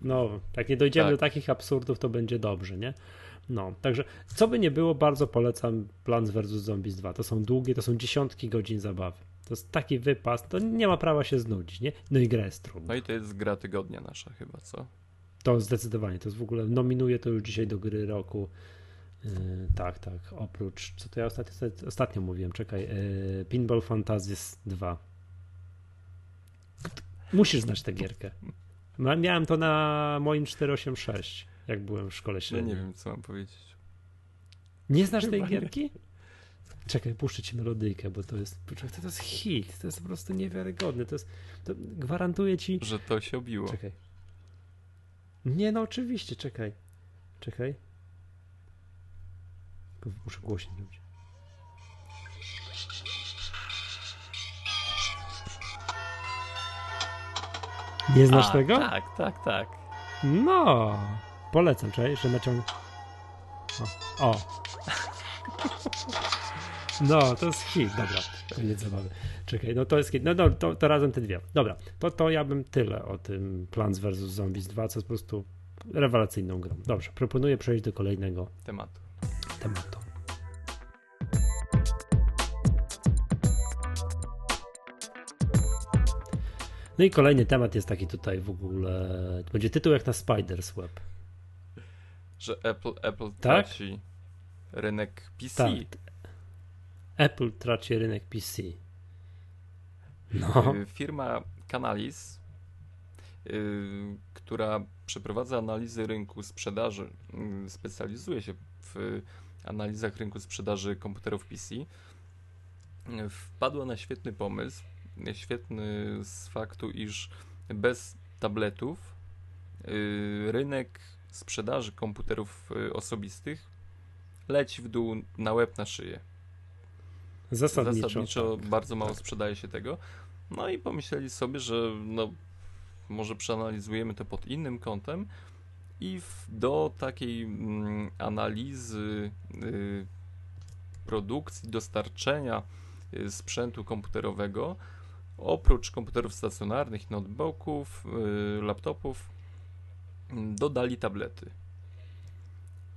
No, jak nie dojdziemy Tak. do takich absurdów, to będzie dobrze, nie? No, także co by nie było, bardzo polecam Plants vs. Zombies 2. To są długie, to są dziesiątki godzin zabawy. To jest taki wypas, to nie ma prawa się znudzić, nie? No i gra jest trudna. No i to jest gra tygodnia nasza chyba, co? To zdecydowanie, to jest w ogóle, nominuję to już dzisiaj do gry roku. Yy, tak, tak, oprócz, co to ja ostatnio, ostatnio mówiłem, czekaj, yy, Pinball Fantasies 2. Musisz znać tę gierkę. Miałem to na moim 486, jak byłem w szkole Ja średniej. nie wiem, co mam powiedzieć. Nie znasz tej Chyba nie. gierki? Czekaj, puszczę ci melodyjkę, bo to jest, to jest hit, to jest po prostu niewiarygodne, to jest, to gwarantuję ci... Że to się obiło. Czekaj. Nie, no oczywiście, czekaj. Czekaj. Muszę głośniej zrobić. Nie znasz A, tego? Tak, tak, tak. No, polecam, czekaj, że naciągnę. O. o. No, to jest hit, dobra, koniec zabawy. Czekaj, no to jest hit, no, no to, to razem te dwie. Dobra, to, to ja bym tyle o tym Plants vs. Zombies 2, co jest po prostu rewelacyjną grą. Dobrze, proponuję przejść do kolejnego Tematu. tematu. No i kolejny temat jest taki tutaj w ogóle, będzie tytuł jak na Spider's Web. Że Apple, Apple Tak? traci rynek PC. Tak. Apple traci rynek PC. No. Y, Firma Canalis, y, która przeprowadza analizy rynku sprzedaży, y, specjalizuje się w analizach rynku sprzedaży komputerów PC, wpadła na świetny pomysł, świetny z faktu, iż bez tabletów rynek sprzedaży komputerów y, osobistych leci w dół na łeb na szyję. Zasadniczo, Zasadniczo tak, bardzo mało sprzedaje się tego. No i pomyśleli sobie, że no, może przeanalizujemy to pod innym kątem i w, do takiej mm, analizy y, produkcji, dostarczenia y, sprzętu komputerowego, oprócz komputerów stacjonarnych, notebooków, y, laptopów, dodali tablety.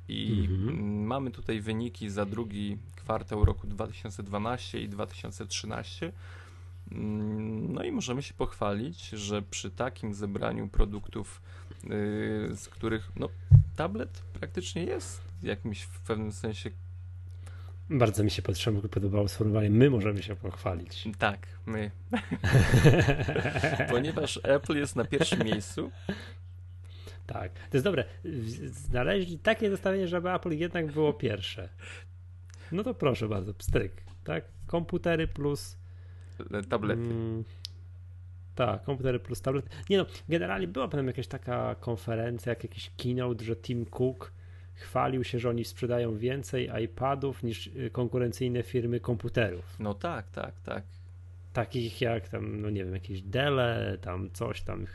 I Mhm. mamy tutaj wyniki za drugi kwartał roku 2012 i 2013. Mm, No i możemy się pochwalić, że przy takim zebraniu produktów, yy, z których no, tablet praktycznie jest jakimś w pewnym sensie Bardzo mi się podobało sformułowanie, my możemy się pochwalić. tak, my. Ponieważ Apple jest na pierwszym miejscu, Tak, to jest dobre. Znaleźli takie zestawienie, żeby Apple jednak było pierwsze. No to proszę bardzo, pstryk, tak? Komputery plus... tablety. Mm, tak, komputery plus tablet. Nie no, generalnie była potem jakaś taka konferencja, jak jakiś keynote, że Tim Cook chwalił się, że oni sprzedają więcej iPadów niż y, konkurencyjne firmy komputerów. No tak, tak, tak. Takich jak tam, no nie wiem, jakieś Dell, tam coś tam,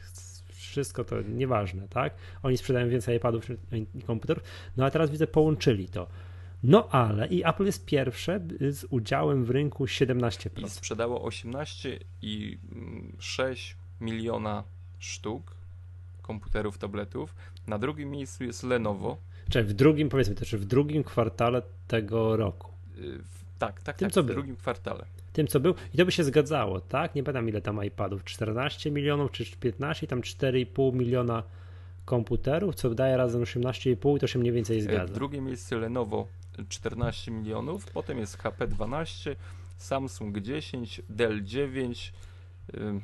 wszystko to nieważne, tak? Oni sprzedają więcej iPadów niż komputerów. No a teraz widzę, połączyli to. No ale i Apple jest pierwsze z udziałem w rynku 17%. I sprzedało 18,6 miliona sztuk komputerów, tabletów. Na drugim miejscu jest Lenovo. Czyli w drugim, powiedzmy też, w drugim kwartale tego roku. Yy, w- Tak, tak, Tym, tak, co w był. drugim kwartale. Tym, co był. I to by się zgadzało, tak? Nie pamiętam ile tam iPadów. 14 milionów czy 15 i tam 4,5 miliona komputerów, co daje razem 18,5 i to się mniej więcej E, zgadza. Drugie miejsce Lenovo 14 milionów, potem jest HP 12, Samsung 10, Dell 9, ym,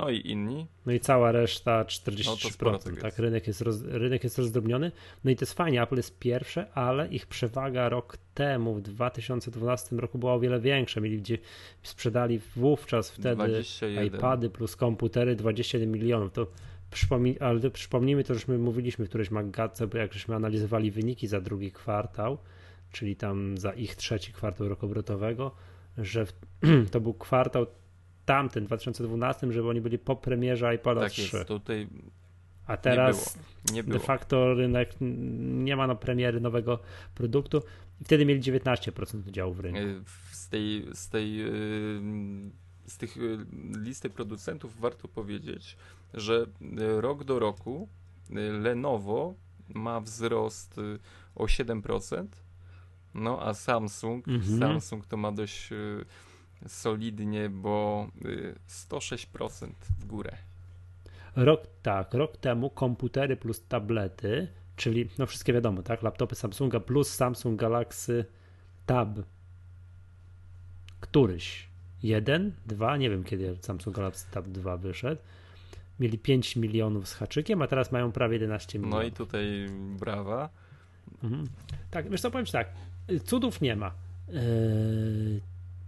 no i inni. No i cała reszta No to 43%. sporo tego tak, jest. rynek jest, roz, rynek jest rozdrobniony. No i to jest fajnie, Apple jest pierwsze, ale ich przewaga rok temu, w 2012 roku była o wiele większa. Mieli gdzie sprzedali wówczas wtedy 21. iPady plus komputery 21 milionów. To ale to przypomnijmy to, żeśmy mówiliśmy w którejś magatce, bo jak żeśmy analizowali wyniki za drugi kwartał, czyli tam za ich trzeci kwartał roku obrotowego, że w, to był kwartał tamten, 2012, żeby oni byli po premierze iPada Tak 3. jest, tutaj A teraz nie było. de facto rynek nie ma no premiery nowego produktu i wtedy mieli 19% udziału w rynku. Y, Z tej, z tej yy, z tych y, listy producentów warto powiedzieć, że y, rok do roku y, Lenovo ma wzrost y, o 7%, no a Samsung, Mhm. Samsung to ma dość y, solidnie, bo y, 106% w górę. Rok, tak, rok temu komputery plus tablety, czyli no wszystkie wiadomo, tak, laptopy Samsunga plus Samsung Galaxy Tab, któryś, jeden, dwa, nie wiem kiedy Samsung Galaxy Tab 2 wyszedł, mieli 5 milionów z haczykiem, a teraz mają prawie 11 milionów. No i tutaj brawa. Mhm. Tak, wiesz co, powiem ci tak, y, cudów nie ma. Yy,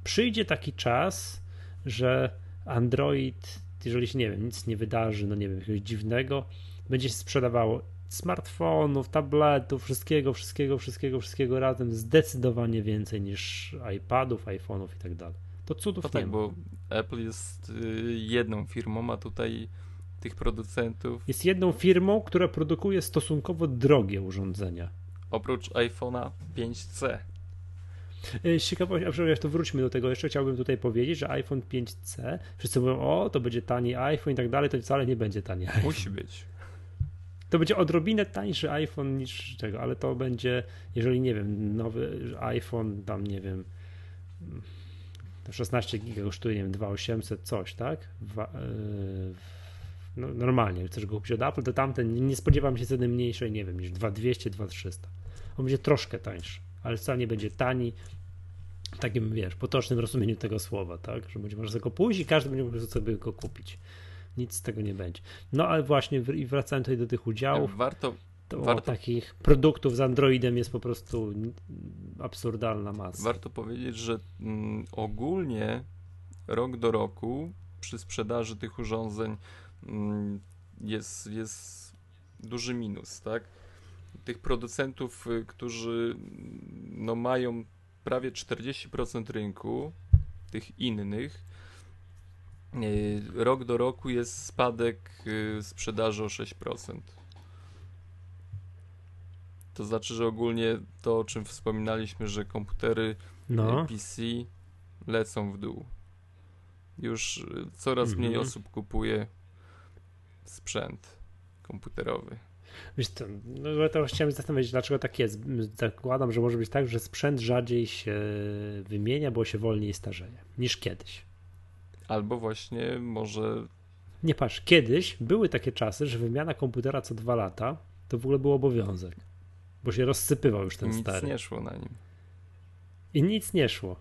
przyjdzie taki czas, że Android, jeżeli się, nie wiem, nic nie wydarzy, no nie wiem, jakiegoś dziwnego, będzie się sprzedawało smartfonów, tabletów, wszystkiego, wszystkiego, wszystkiego, wszystkiego razem zdecydowanie więcej niż iPadów, iPhone'ów i tak dalej. To cudów No tak, ma. bo Apple jest y, jedną firmą, a tutaj tych producentów Jest jedną firmą, która produkuje stosunkowo drogie urządzenia. oprócz iPhone'a 5C. E, Z ciekawości, a przepraszam, to wróćmy do tego. Jeszcze chciałbym tutaj powiedzieć, że iPhone 5C, wszyscy mówią, o, to będzie tani iPhone i tak dalej, to wcale nie będzie tani iPhone. Musi być. To będzie odrobinę tańszy iPhone niż czego, ale to będzie, jeżeli nie wiem, nowy iPhone, tam nie wiem, to 16 giga kosztuje, nie wiem, 2800 coś, tak? Wa- yy, no, normalnie, chcesz go kupić od Apple, to tamten, nie spodziewam się ceny mniejszej, nie wiem, niż 2200, 2300. On będzie troszkę tańszy, ale wcale nie będzie tani w takim, wiesz, potocznym rozumieniu tego słowa, tak? Że będzie można go pójść i każdy będzie mógł sobie go kupić. Nic z tego nie będzie. No ale właśnie wracając tutaj do tych udziałów, Warto, to warto, takich produktów z Androidem jest po prostu absurdalna masa. warto powiedzieć, że mm, ogólnie rok do roku przy sprzedaży tych urządzeń mm, jest, jest duży minus, tak? Tych producentów, y, którzy mm, no, mają prawie 40% rynku, tych innych, y, rok do roku jest spadek y, sprzedaży o 6%. To znaczy, że ogólnie to, o czym wspominaliśmy, że komputery No. PC lecą w dół. Już coraz mniej osób kupuje sprzęt komputerowy. Wiesz co, no to chciałem się zastanowić, dlaczego tak jest. Zakładam, że może być tak, że sprzęt rzadziej się wymienia, bo się wolniej starzeje niż kiedyś. Albo właśnie może Nie patrz, kiedyś były takie czasy, że wymiana komputera co dwa lata to w ogóle był obowiązek, bo się rozsypywał już ten nic stary. nie szło na nim. I nic nie szło.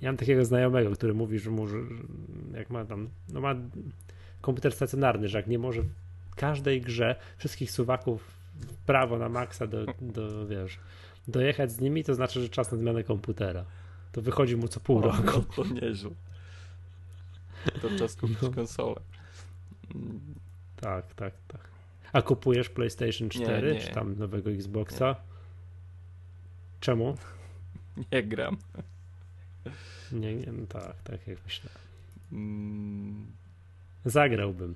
Ja mam takiego znajomego, który mówi, że może, jak ma tam, no ma komputer stacjonarny, że jak nie może każdej grze wszystkich suwaków w prawo na maksa do, do wiesz, dojechać z nimi, to znaczy, że czas na zmianę komputera. To wychodzi mu co pół O, roku. no to nieźle. To czas kupić No. konsolę. Tak, tak, tak. A kupujesz PlayStation 4 nie. czy tam nowego Xboxa? Czemu? Nie gram. Nie, nie, no tak, tak jak myślę. Mm, Zagrałbym,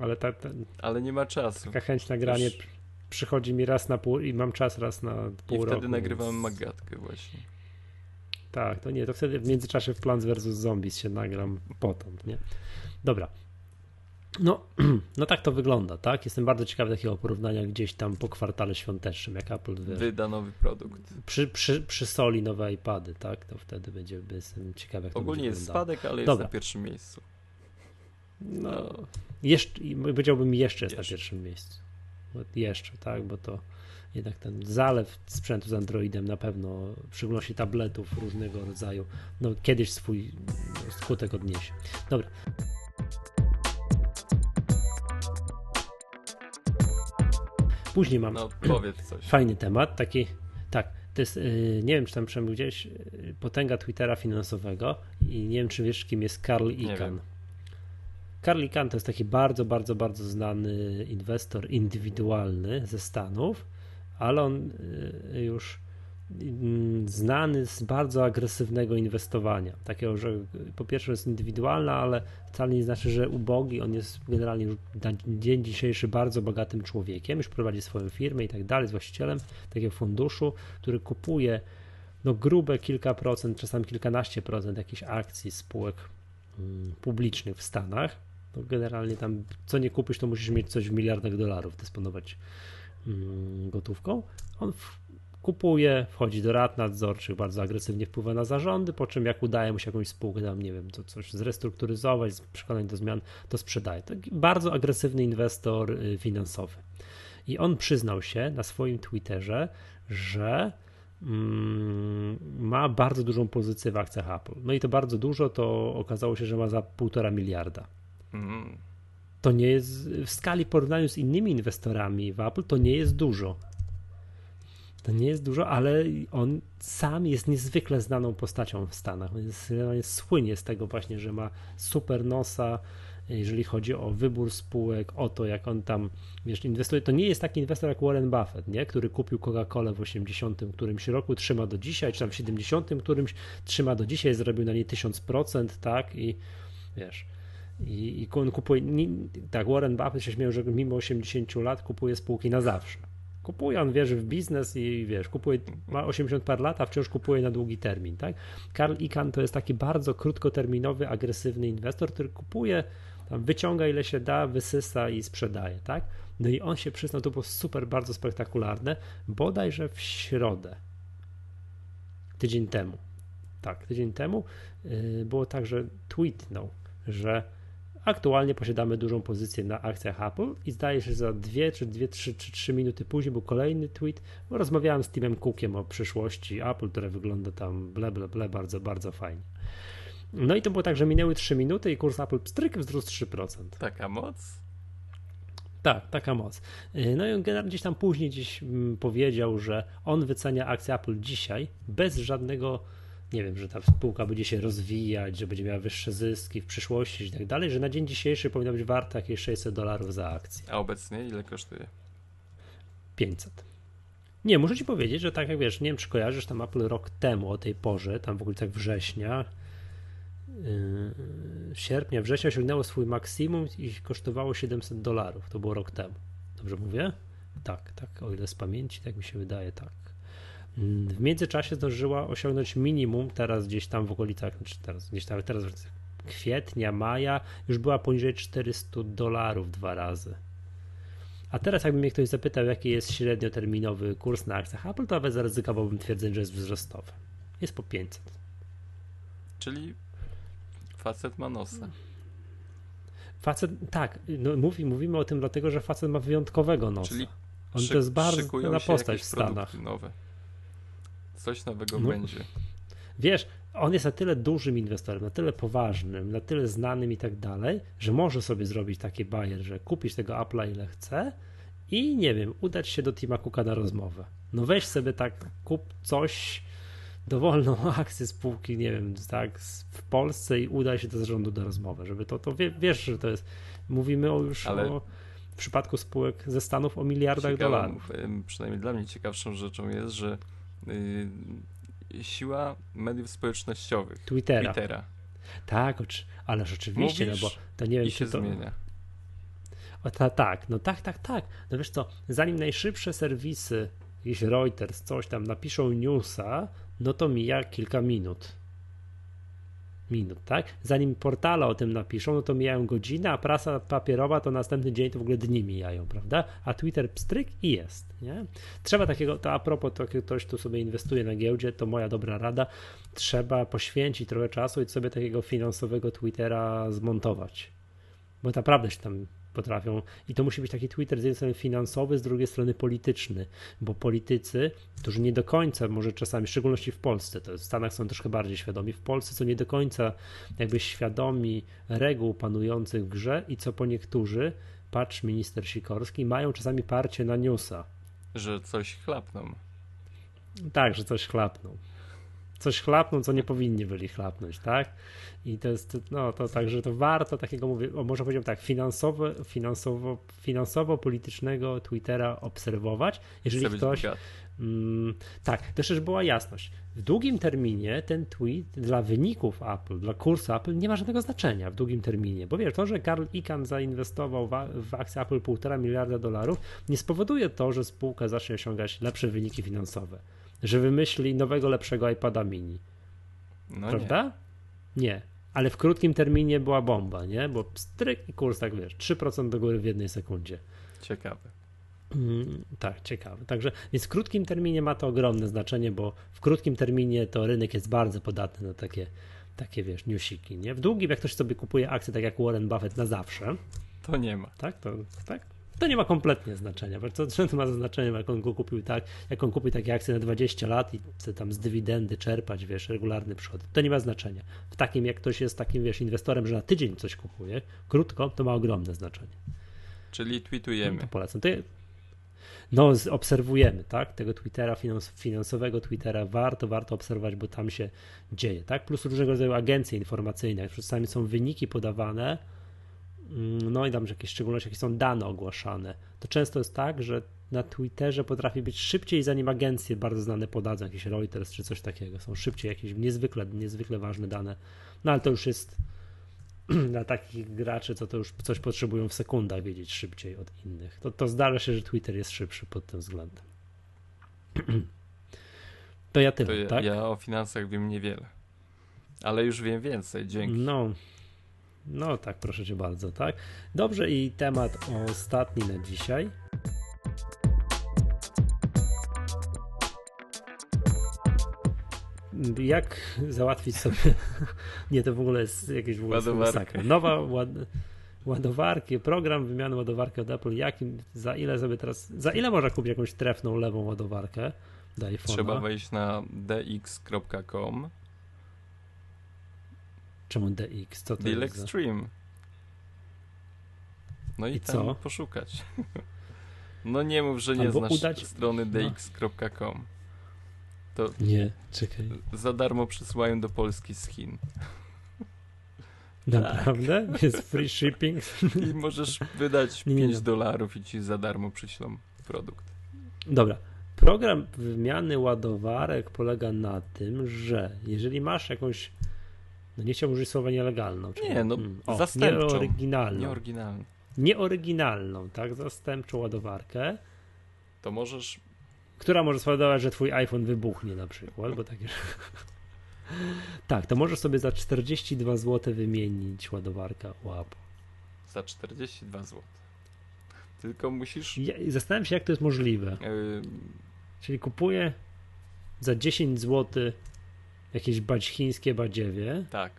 ale ta, ta, ale nie ma czasu. taka chęć na granie przychodzi mi raz na pół i mam czas raz na pół I roku. wtedy nagrywałem więc- magatkę właśnie. Tak, to nie, to wtedy w międzyczasie w Plants vs. Zombies się nagram potąd, nie? Dobra. No, no tak to wygląda, tak? Jestem bardzo ciekawy takiego porównania gdzieś tam po kwartale świątecznym, jak Apple wiesz, Wyda nowy produkt. przy, przy, przysoli nowe iPady, tak? To wtedy będzie jestem ciekawy, jak to Ogólnie będzie jest wyglądało. spadek, ale jest Dobra. na pierwszym miejscu. No, jeszcze, powiedziałbym jeszcze jest Jeszcze. na pierwszym miejscu. Bo Jeszcze, tak, bo to jednak ten zalew sprzętu z Androidem na pewno w szczególności tabletów różnego rodzaju, no kiedyś swój skutek odniesie. Dobra. Później mam No powiedz coś. fajny temat, taki, tak, to jest, yy, nie wiem czy tam przemówił gdzieś, yy, potęga Twittera finansowego i nie wiem czy wiesz kim jest Karl Icahn. Karl Icahn to jest taki bardzo, bardzo, bardzo znany inwestor indywidualny ze Stanów, ale on y, już mm, znany z bardzo agresywnego inwestowania. Takiego, że po pierwsze jest indywidualna, ale wcale nie znaczy, że ubogi. On jest generalnie na dzień dzisiejszy bardzo bogatym człowiekiem, już prowadzi swoją firmę i tak dalej, jest właścicielem takiego funduszu, który kupuje no grube kilka procent, czasami kilkanaście procent jakichś akcji spółek mm, publicznych w Stanach. No generalnie tam co nie kupisz, to musisz mieć coś w miliardach dolarów, dysponować mm, gotówką. On kupuje, wchodzi do rad nadzorczych, bardzo agresywnie wpływa na zarządy, po czym jak udaje mu się jakąś spółkę tam, nie wiem, to coś zrestrukturyzować, przekonać do zmian, to sprzedaje. To bardzo agresywny inwestor y, finansowy. I on przyznał się na swoim Twitterze, że mm, ma bardzo dużą pozycję w akcjach Apple. No i to bardzo dużo, to okazało się, że ma za półtora miliarda. Mm. To nie jest w skali porównaniu z innymi inwestorami w Apple, to nie jest dużo. To nie jest dużo, ale on sam jest niezwykle znaną postacią w Stanach. On jest, on jest słynie z tego właśnie, że ma super nosa, jeżeli chodzi o wybór spółek, o to, jak on tam, wiesz, inwestuje. To nie jest taki inwestor jak Warren Buffett, nie? który kupił Coca-Colę w 80 którymś roku, trzyma do dzisiaj, czy tam w 70 którymś, trzyma do dzisiaj, zrobił na niej 1000%, tak? I wiesz, i, i on kupuje, nie, tak, Warren Buffett się śmieją, że mimo 80 lat kupuje spółki na zawsze. Kupuje, on wierzy w biznes i wiesz, kupuje, ma 80 par lat, a wciąż kupuje na długi termin, tak? Karl Icahn to jest taki bardzo krótkoterminowy, agresywny inwestor, który kupuje, tam wyciąga ile się da, wysysa i sprzedaje, tak? No i on się przyznał, to było super, bardzo spektakularne, bodajże w środę, tydzień temu, tak, tydzień temu yy, było tak, że tweetnął, że aktualnie posiadamy dużą pozycję na akcjach Apple i zdaje się, że za dwie, czy dwie, trzy, czy trzy minuty później był kolejny tweet, bo rozmawiałem z Timem Cookiem o przyszłości Apple, które wygląda tam ble, ble, ble, bardzo, bardzo fajnie. No i to było tak, że minęły 3 minuty i kurs Apple pstryk wzrósł 3%. Taka moc? Tak, taka moc. Yy, No i on gdzieś tam później gdzieś mm, powiedział, że on wycenia akcję Apple dzisiaj bez żadnego, nie wiem, że ta spółka będzie się rozwijać, że będzie miała wyższe zyski w przyszłości i tak dalej, że na dzień dzisiejszy powinna być warta jakieś 600 dolarów za akcję. A obecnie ile kosztuje? 500. Nie, muszę ci powiedzieć, że tak jak wiesz, nie wiem czy kojarzysz, tam Apple rok temu o tej porze, tam w okolicach września, yy, sierpnia, września osiągnęło swój maksimum i kosztowało 700 dolarów. To było rok temu. Dobrze mówię? Tak, tak, o ile z pamięci, tak mi się wydaje, tak. W międzyczasie zdążyła osiągnąć minimum, teraz gdzieś tam w okolicach, znaczy teraz gdzieś tam, teraz kwietnia, maja, już była poniżej 400 dolarów dwa razy. A teraz jakby mnie ktoś zapytał, jaki jest średnioterminowy kurs na akcjach Apple, to nawet zaryzykowałbym twierdzenie, że jest wzrostowy. Jest po 500. Czyli facet ma nosa. Facet, tak, no, mówi, mówimy o tym dlatego, że facet ma wyjątkowego nosa. Czyli On szyk- to jest bardzo na postać w Stanach. Nowe. Coś nowego No. będzie. Wiesz, on jest na tyle dużym inwestorem, na tyle poważnym, na tyle znanym i tak dalej, że może sobie zrobić taki bajer, że kupić tego Apple'a ile chce i nie wiem, udać się do Tima Cooka na rozmowę. No weź sobie tak, kup coś, dowolną akcję spółki, nie wiem, tak, w Polsce i udaj się do zarządu do rozmowy, żeby to, to wie, wiesz, że to jest, mówimy o już Ale- o, w przypadku spółek ze Stanów o miliardach Ciekawą, dolarów. przynajmniej dla mnie ciekawszą rzeczą jest, że siła mediów społecznościowych, Twittera. Twittera Tak, oczy- ale rzeczywiście, Mówisz no bo to nie wiem, i się to... zmienia. O, ta, tak, no tak, tak, tak. No wiesz co, zanim najszybsze serwisy, jakiś Reuters, coś tam napiszą newsa, no to mija kilka minut. Minut, tak? Zanim portale o tym napiszą, no to mijają godziny, a prasa papierowa to następny dzień to w ogóle dni mijają, prawda? A Twitter pstryk i jest, nie? Trzeba takiego, to a propos, to ktoś tu sobie inwestuje na giełdzie, to moja dobra rada, trzeba poświęcić trochę czasu i sobie takiego finansowego Twittera zmontować bo naprawdę się tam potrafią. I to musi być taki Twitter z jednej strony finansowy, z drugiej strony polityczny, bo politycy, którzy nie do końca, może czasami, w szczególności w Polsce, to w Stanach są troszkę bardziej świadomi, w Polsce są nie do końca jakby świadomi reguł panujących w grze i co po niektórzy, patrz minister Sikorski, mają czasami parcie na newsa. Że coś chlapną. Tak, że coś chlapną. Coś chlapną, co nie powinni byli chlapnąć, tak? I to jest, no to także to warto takiego, mówię, o, może powiedziałbym tak, finansowo, finansowo, finansowo-politycznego Twittera obserwować, jeżeli być ktoś... Mm, tak, też też była jasność. W długim terminie ten tweet dla wyników Apple, dla kursu Apple nie ma żadnego znaczenia w długim terminie, bo wiesz, to, że Karl Icahn zainwestował w, w akcję Apple 1,5 miliarda dolarów, nie spowoduje to, że spółka zacznie osiągać lepsze wyniki finansowe, że wymyśli nowego, lepszego iPada mini, No prawda? Nie. Ale w krótkim terminie była bomba, nie? Bo stryk i kurs, tak wiesz, 3% do góry w jednej sekundzie. nie. Ciekawe. Mm, tak, ciekawe. Także więc w krótkim terminie ma to ogromne znaczenie, bo w krótkim terminie to rynek jest bardzo podatny na takie, takie wiesz, newsiki, nie? W długim, jak ktoś sobie kupuje akcje, tak jak Warren Buffett na zawsze, To nie ma. tak, to, tak, to nie ma kompletnie znaczenia. bo To, ma znaczenie, jak on go kupił tak, jak on kupi takie akcje na 20 lat i chce tam z dywidendy czerpać, wiesz, regularny przychód. To nie ma znaczenia. W takim, jak ktoś jest takim, wiesz, inwestorem, że na tydzień coś kupuje, krótko, to ma ogromne znaczenie. Czyli tweetujemy. To polecam. To je, no, obserwujemy, tak? Tego Twittera, finans, finansowego Twittera warto, warto obserwować, bo tam się dzieje, tak? Plus różnego rodzaju agencje informacyjne, jak czasami są wyniki podawane, no i tam że jakieś szczególności, jakie są dane ogłaszane. To często jest tak, że na Twitterze potrafi być szybciej, zanim agencje bardzo znane podadzą, jakiś Reuters czy coś takiego. Są szybciej jakieś niezwykle, niezwykle ważne dane. No ale to już jest dla takich graczy, co to już coś potrzebują w sekundach wiedzieć szybciej od innych. To, to zdarza się, że Twitter jest szybszy pod tym względem. To ja To tyle, ja, tak? ja o finansach wiem niewiele. Ale już wiem więcej, dzięki. No, no tak, proszę cię bardzo, tak? Dobrze i temat ostatni na dzisiaj. Jak załatwić sobie. Nie, to w ogóle jest jakieś w ogóle Ładowarkę. masakra. Nowa ład... ładowarki, program wymiany ładowarki od Apple. Jakim, za ile sobie teraz. Za ile można kupić jakąś trefną lewą ładowarkę? Trzeba wejść na dx.com Czemu DX? Co to Deal jest? Extreme. No i, I tam co? poszukać. No nie mów, że nie Albo znasz udać- strony no. dx.com. To Nie, czekaj. za darmo przysyłają do Polski z Chin. Naprawdę? Jest free shipping? I możesz wydać nie, 5 nie. dolarów i ci za darmo przyślą produkt. Dobra. Program wymiany ładowarek polega na tym, że jeżeli masz jakąś. No nie chciałbym użyć słowa nielegalną. czyli- Nie, no mm, o, zastępczą. Nieoryginalną. Nieoryginalny. Nieoryginalną, tak? Zastępczą ładowarkę, To możesz która może spowodować, że twój iPhone wybuchnie na przykład, bo takie. tak, to możesz sobie za 42 zł wymienić ładowarkę u Apple. za 42 zł. Tylko musisz. Ja, zastanawiam się, jak to jest możliwe. Yy, Czyli kupuję za 10 zł jakieś bać chińskie badziewie, tak.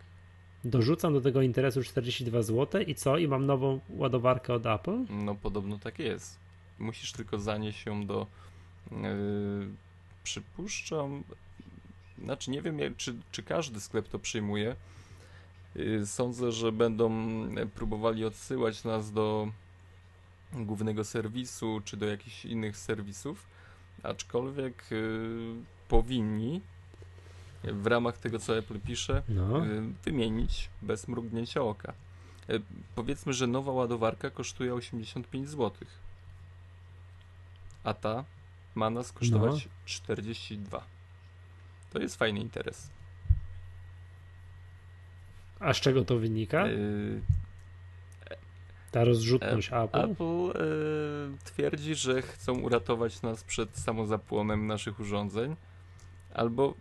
dorzucam do tego interesu 42 zł i co? I mam nową ładowarkę od Apple? No podobno tak jest. Musisz tylko zanieść ją do. Yy, przypuszczam. Znaczy nie wiem, jak, czy, czy każdy sklep to przyjmuje. Yy, sądzę, że będą próbowali odsyłać nas do głównego serwisu, czy do jakichś innych serwisów, aczkolwiek yy, powinni w ramach tego, co Apple pisze, No. yy, wymienić bez mrugnięcia oka. Yy, powiedzmy, że nowa ładowarka kosztuje 85 zł, a ta ma nas kosztować 42. To jest fajny interes. A z czego to wynika? Yy, Ta rozrzutność Apple? Apple twierdzi, że chcą uratować nas przed samozapłonem naszych urządzeń, albo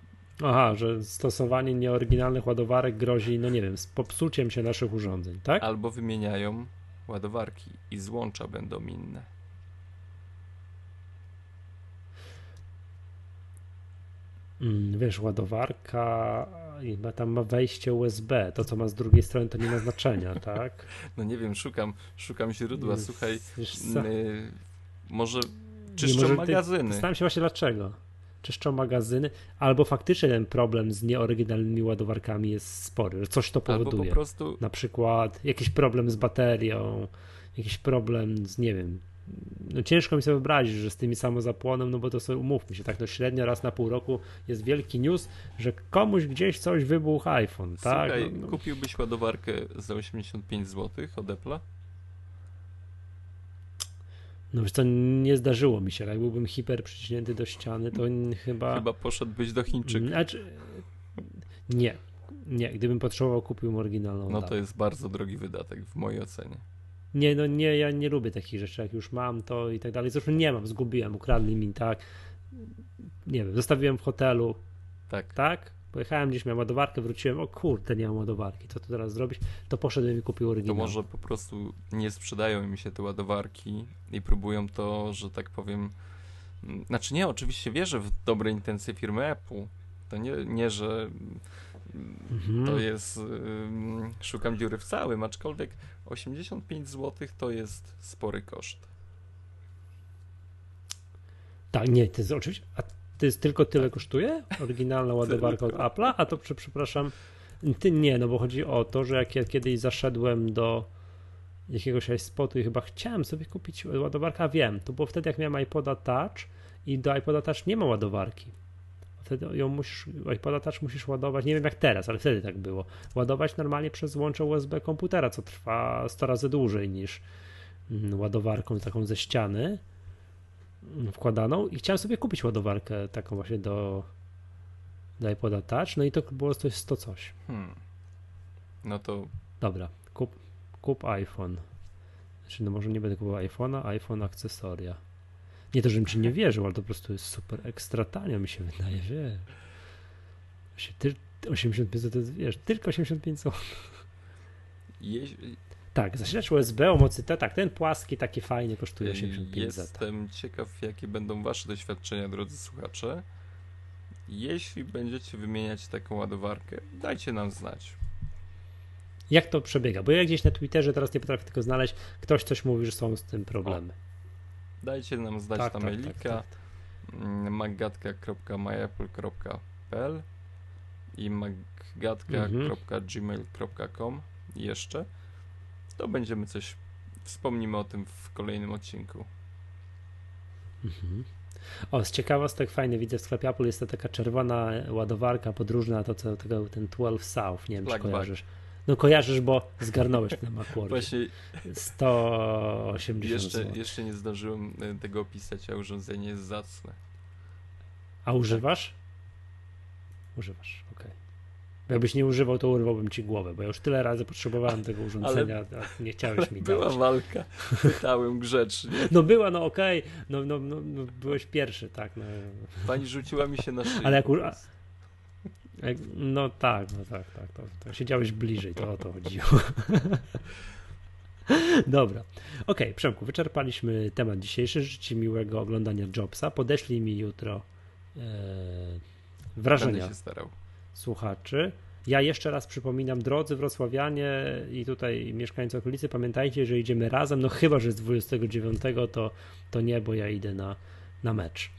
Aha, że stosowanie nieoryginalnych ładowarek grozi, no nie wiem, z popsuciem się naszych urządzeń, tak? albo wymieniają ładowarki i złącza będą inne. Mm, wiesz, ładowarka i ma- tam ma wejście USB, to co ma z drugiej strony to nie ma znaczenia, tak? No nie wiem, szukam, szukam źródła. Słuchaj, wiesz co? y, może Nie, czyszczą może ty- magazyny. Zastanawiam się właśnie dlaczego. Czyszczą magazyny, albo faktycznie ten problem z nieoryginalnymi ładowarkami jest spory, że coś to Albo powoduje. po prostu Na przykład jakiś problem z baterią, jakiś problem z, nie wiem, no ciężko mi sobie wyobrazić, że z tymi samozapłonem, no bo to sobie umówmy się, tak no średnio raz na pół roku jest wielki news, że komuś gdzieś coś wybuchł iPhone, tak? Słuchaj, No, no. kupiłbyś ładowarkę za 85 zł od Apple'a? No wiesz co, nie zdarzyło mi się, jak byłbym hiper przyciśnięty do ściany, to chyba... Chyba poszedłbyś do Chińczyka. Znaczy, nie, nie, gdybym potrzebował, kupiłbym oryginalną No to jest bardzo drogi wydatek w mojej ocenie. Nie, no nie, ja nie lubię takich rzeczy, jak już mam to i tak dalej. Zresztą nie mam, zgubiłem, ukradli mi, tak. Nie wiem, zostawiłem w hotelu, Tak. tak? Pojechałem gdzieś, miałem ładowarkę, wróciłem, o kurde, nie mam ładowarki, co tu teraz zrobić? To poszedłem i kupił To oryginał. może po prostu nie sprzedają mi się te ładowarki i próbują to, że tak powiem. mm, Znaczy nie, oczywiście wierzę w dobre intencje firmy Apple. To nie, nie że Mhm. to jest. szukam dziury w całym, aczkolwiek 85 zł to jest spory koszt. Tak, nie, to jest oczywiście, a to jest tylko tyle kosztuje? Oryginalna ładowarka od. Apple'a? A to, prze- przepraszam, ty nie, no bo chodzi o to, że jak ja kiedyś zaszedłem do jakiegoś spotu i chyba chciałem sobie kupić ładowarkę, a wiem, to było wtedy jak miałem iPoda Touch i do iPoda Touch nie ma ładowarki. Wtedy ją musisz, iPoda Touch musisz ładować, nie wiem jak teraz, ale wtedy tak było, ładować normalnie przez łącze USB komputera, co trwa 100 razy dłużej niż mm, ładowarką taką ze ściany wkładaną i chciałem sobie kupić ładowarkę taką właśnie do, do iPoda Touch, no i to było coś 100 coś. Hmm. No to Dobra, kup, kup iPhone. Znaczy, no może nie będę kupował iPhone'a, iPhone akcesoria. Nie to, żebym ci nie wierzył, ale to po prostu jest super ekstra tanio mi się wydaje, wiesz. Właśnie Ty, 85 zł to jest, wiesz, tylko 85 zł. jeź- Tak, zasilacz USB o mocy T, tak, ten płaski, taki fajny, kosztuje 85 zł. Jestem ciekaw, jakie będą Wasze doświadczenia, drodzy słuchacze. Jeśli będziecie wymieniać taką ładowarkę, dajcie nam znać. Jak to przebiega? Bo ja gdzieś na Twitterze teraz nie potrafię tego znaleźć, ktoś coś mówi, że są z tym problemy. Dajcie nam znać Tak, na tak, mailika tak, tak. mm, magatka.myapple.pl i magatka.gmail.com jeszcze. To będziemy coś, wspomnimy o tym w kolejnym odcinku. Mhm. O, z ciekawostek fajny widzę w sklepie Apple jest to taka czerwona ładowarka podróżna, to co tego, ten 12 South, nie wiem czy Blackback. kojarzysz. No kojarzysz, bo zgarnąłeś na Macwordzie. Właśnie 180 jeszcze, zł. jeszcze nie zdążyłem e, tego opisać, a urządzenie jest zacne. A używasz? Używasz, okej. Bo Jakbyś nie używał, to urwałbym ci głowę, bo ja już tyle razy potrzebowałem tego urządzenia, a nie chciałeś mi Była dać. walka, pytałem grzecznie. No była, no okej, no, no, no, no byłeś pierwszy, tak. No. Pani rzuciła mi się na szyję. Ale jak, a- jak No tak, no tak, tak. To, to siedziałeś bliżej, to o to chodziło. Dobra. Okej, Przemku, wyczerpaliśmy temat dzisiejszy. Życzę Ci miłego oglądania Jobsa. Podeślij mi jutro e, wrażenia Będę się starał. Słuchaczy. Ja jeszcze raz przypominam, drodzy wrocławianie i tutaj mieszkańcy okolicy, pamiętajcie, że idziemy razem, no chyba, że z 29 to, to nie, bo ja idę na, na mecz.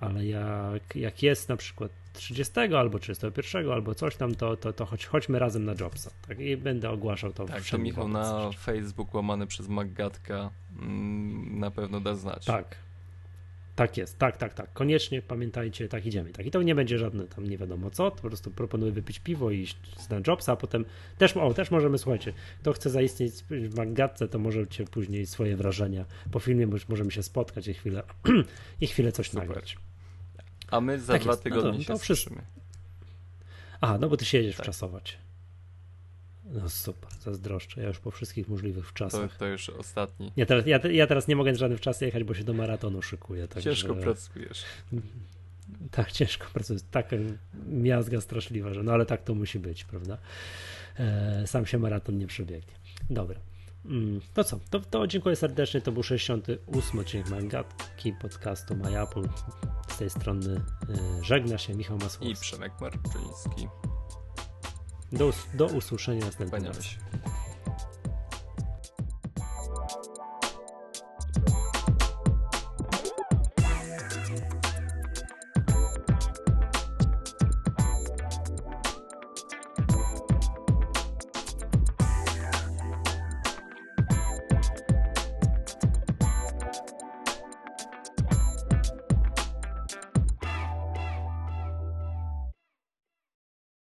Ale jak, jak jest na przykład 30 albo 31 albo coś tam, to, to, to chodź, chodźmy razem na Jobsa. Tak? I będę ogłaszał to Tak, to Michał na. Facebook łamany przez Maggatka mm, na pewno da znać. Tak. Tak jest, tak, tak, tak. Koniecznie pamiętajcie, tak idziemy. Tak. I to nie będzie żadne tam nie wiadomo co, to po prostu proponuję wypić piwo i iść na Jobsa, a potem też, o, też możemy, słuchajcie, kto chce zaistnieć w Maggatce, to możecie później swoje wrażenia po filmie, bo już możemy się spotkać i chwilę, i chwilę coś Super. nagrać. A my za Tak dwa jest. No tygodnie to- się to wszystko. słyszymy. A, no bo ty siedzisz Tak. wczasować. No super, zazdroszczę. Ja już po wszystkich możliwych To, czasach. to już ostatni. Ja teraz, ja, ja teraz nie mogę żadnych czas jechać, bo się do maratonu szykuję. Także... Ciężko pracujesz. Tak, ciężko pracuję. Taka miazga straszliwa, że no ale tak to musi być, prawda? E, sam się maraton nie przebiegnie. Dobra. Mm, To co? To, to dziękuję serdecznie. To był 68 odcinek Mangatki podcastu MyApple. Z tej strony e, żegna się Michał I Masłowski. Przemek Marczyński. Do, do usłyszenia następnym razem.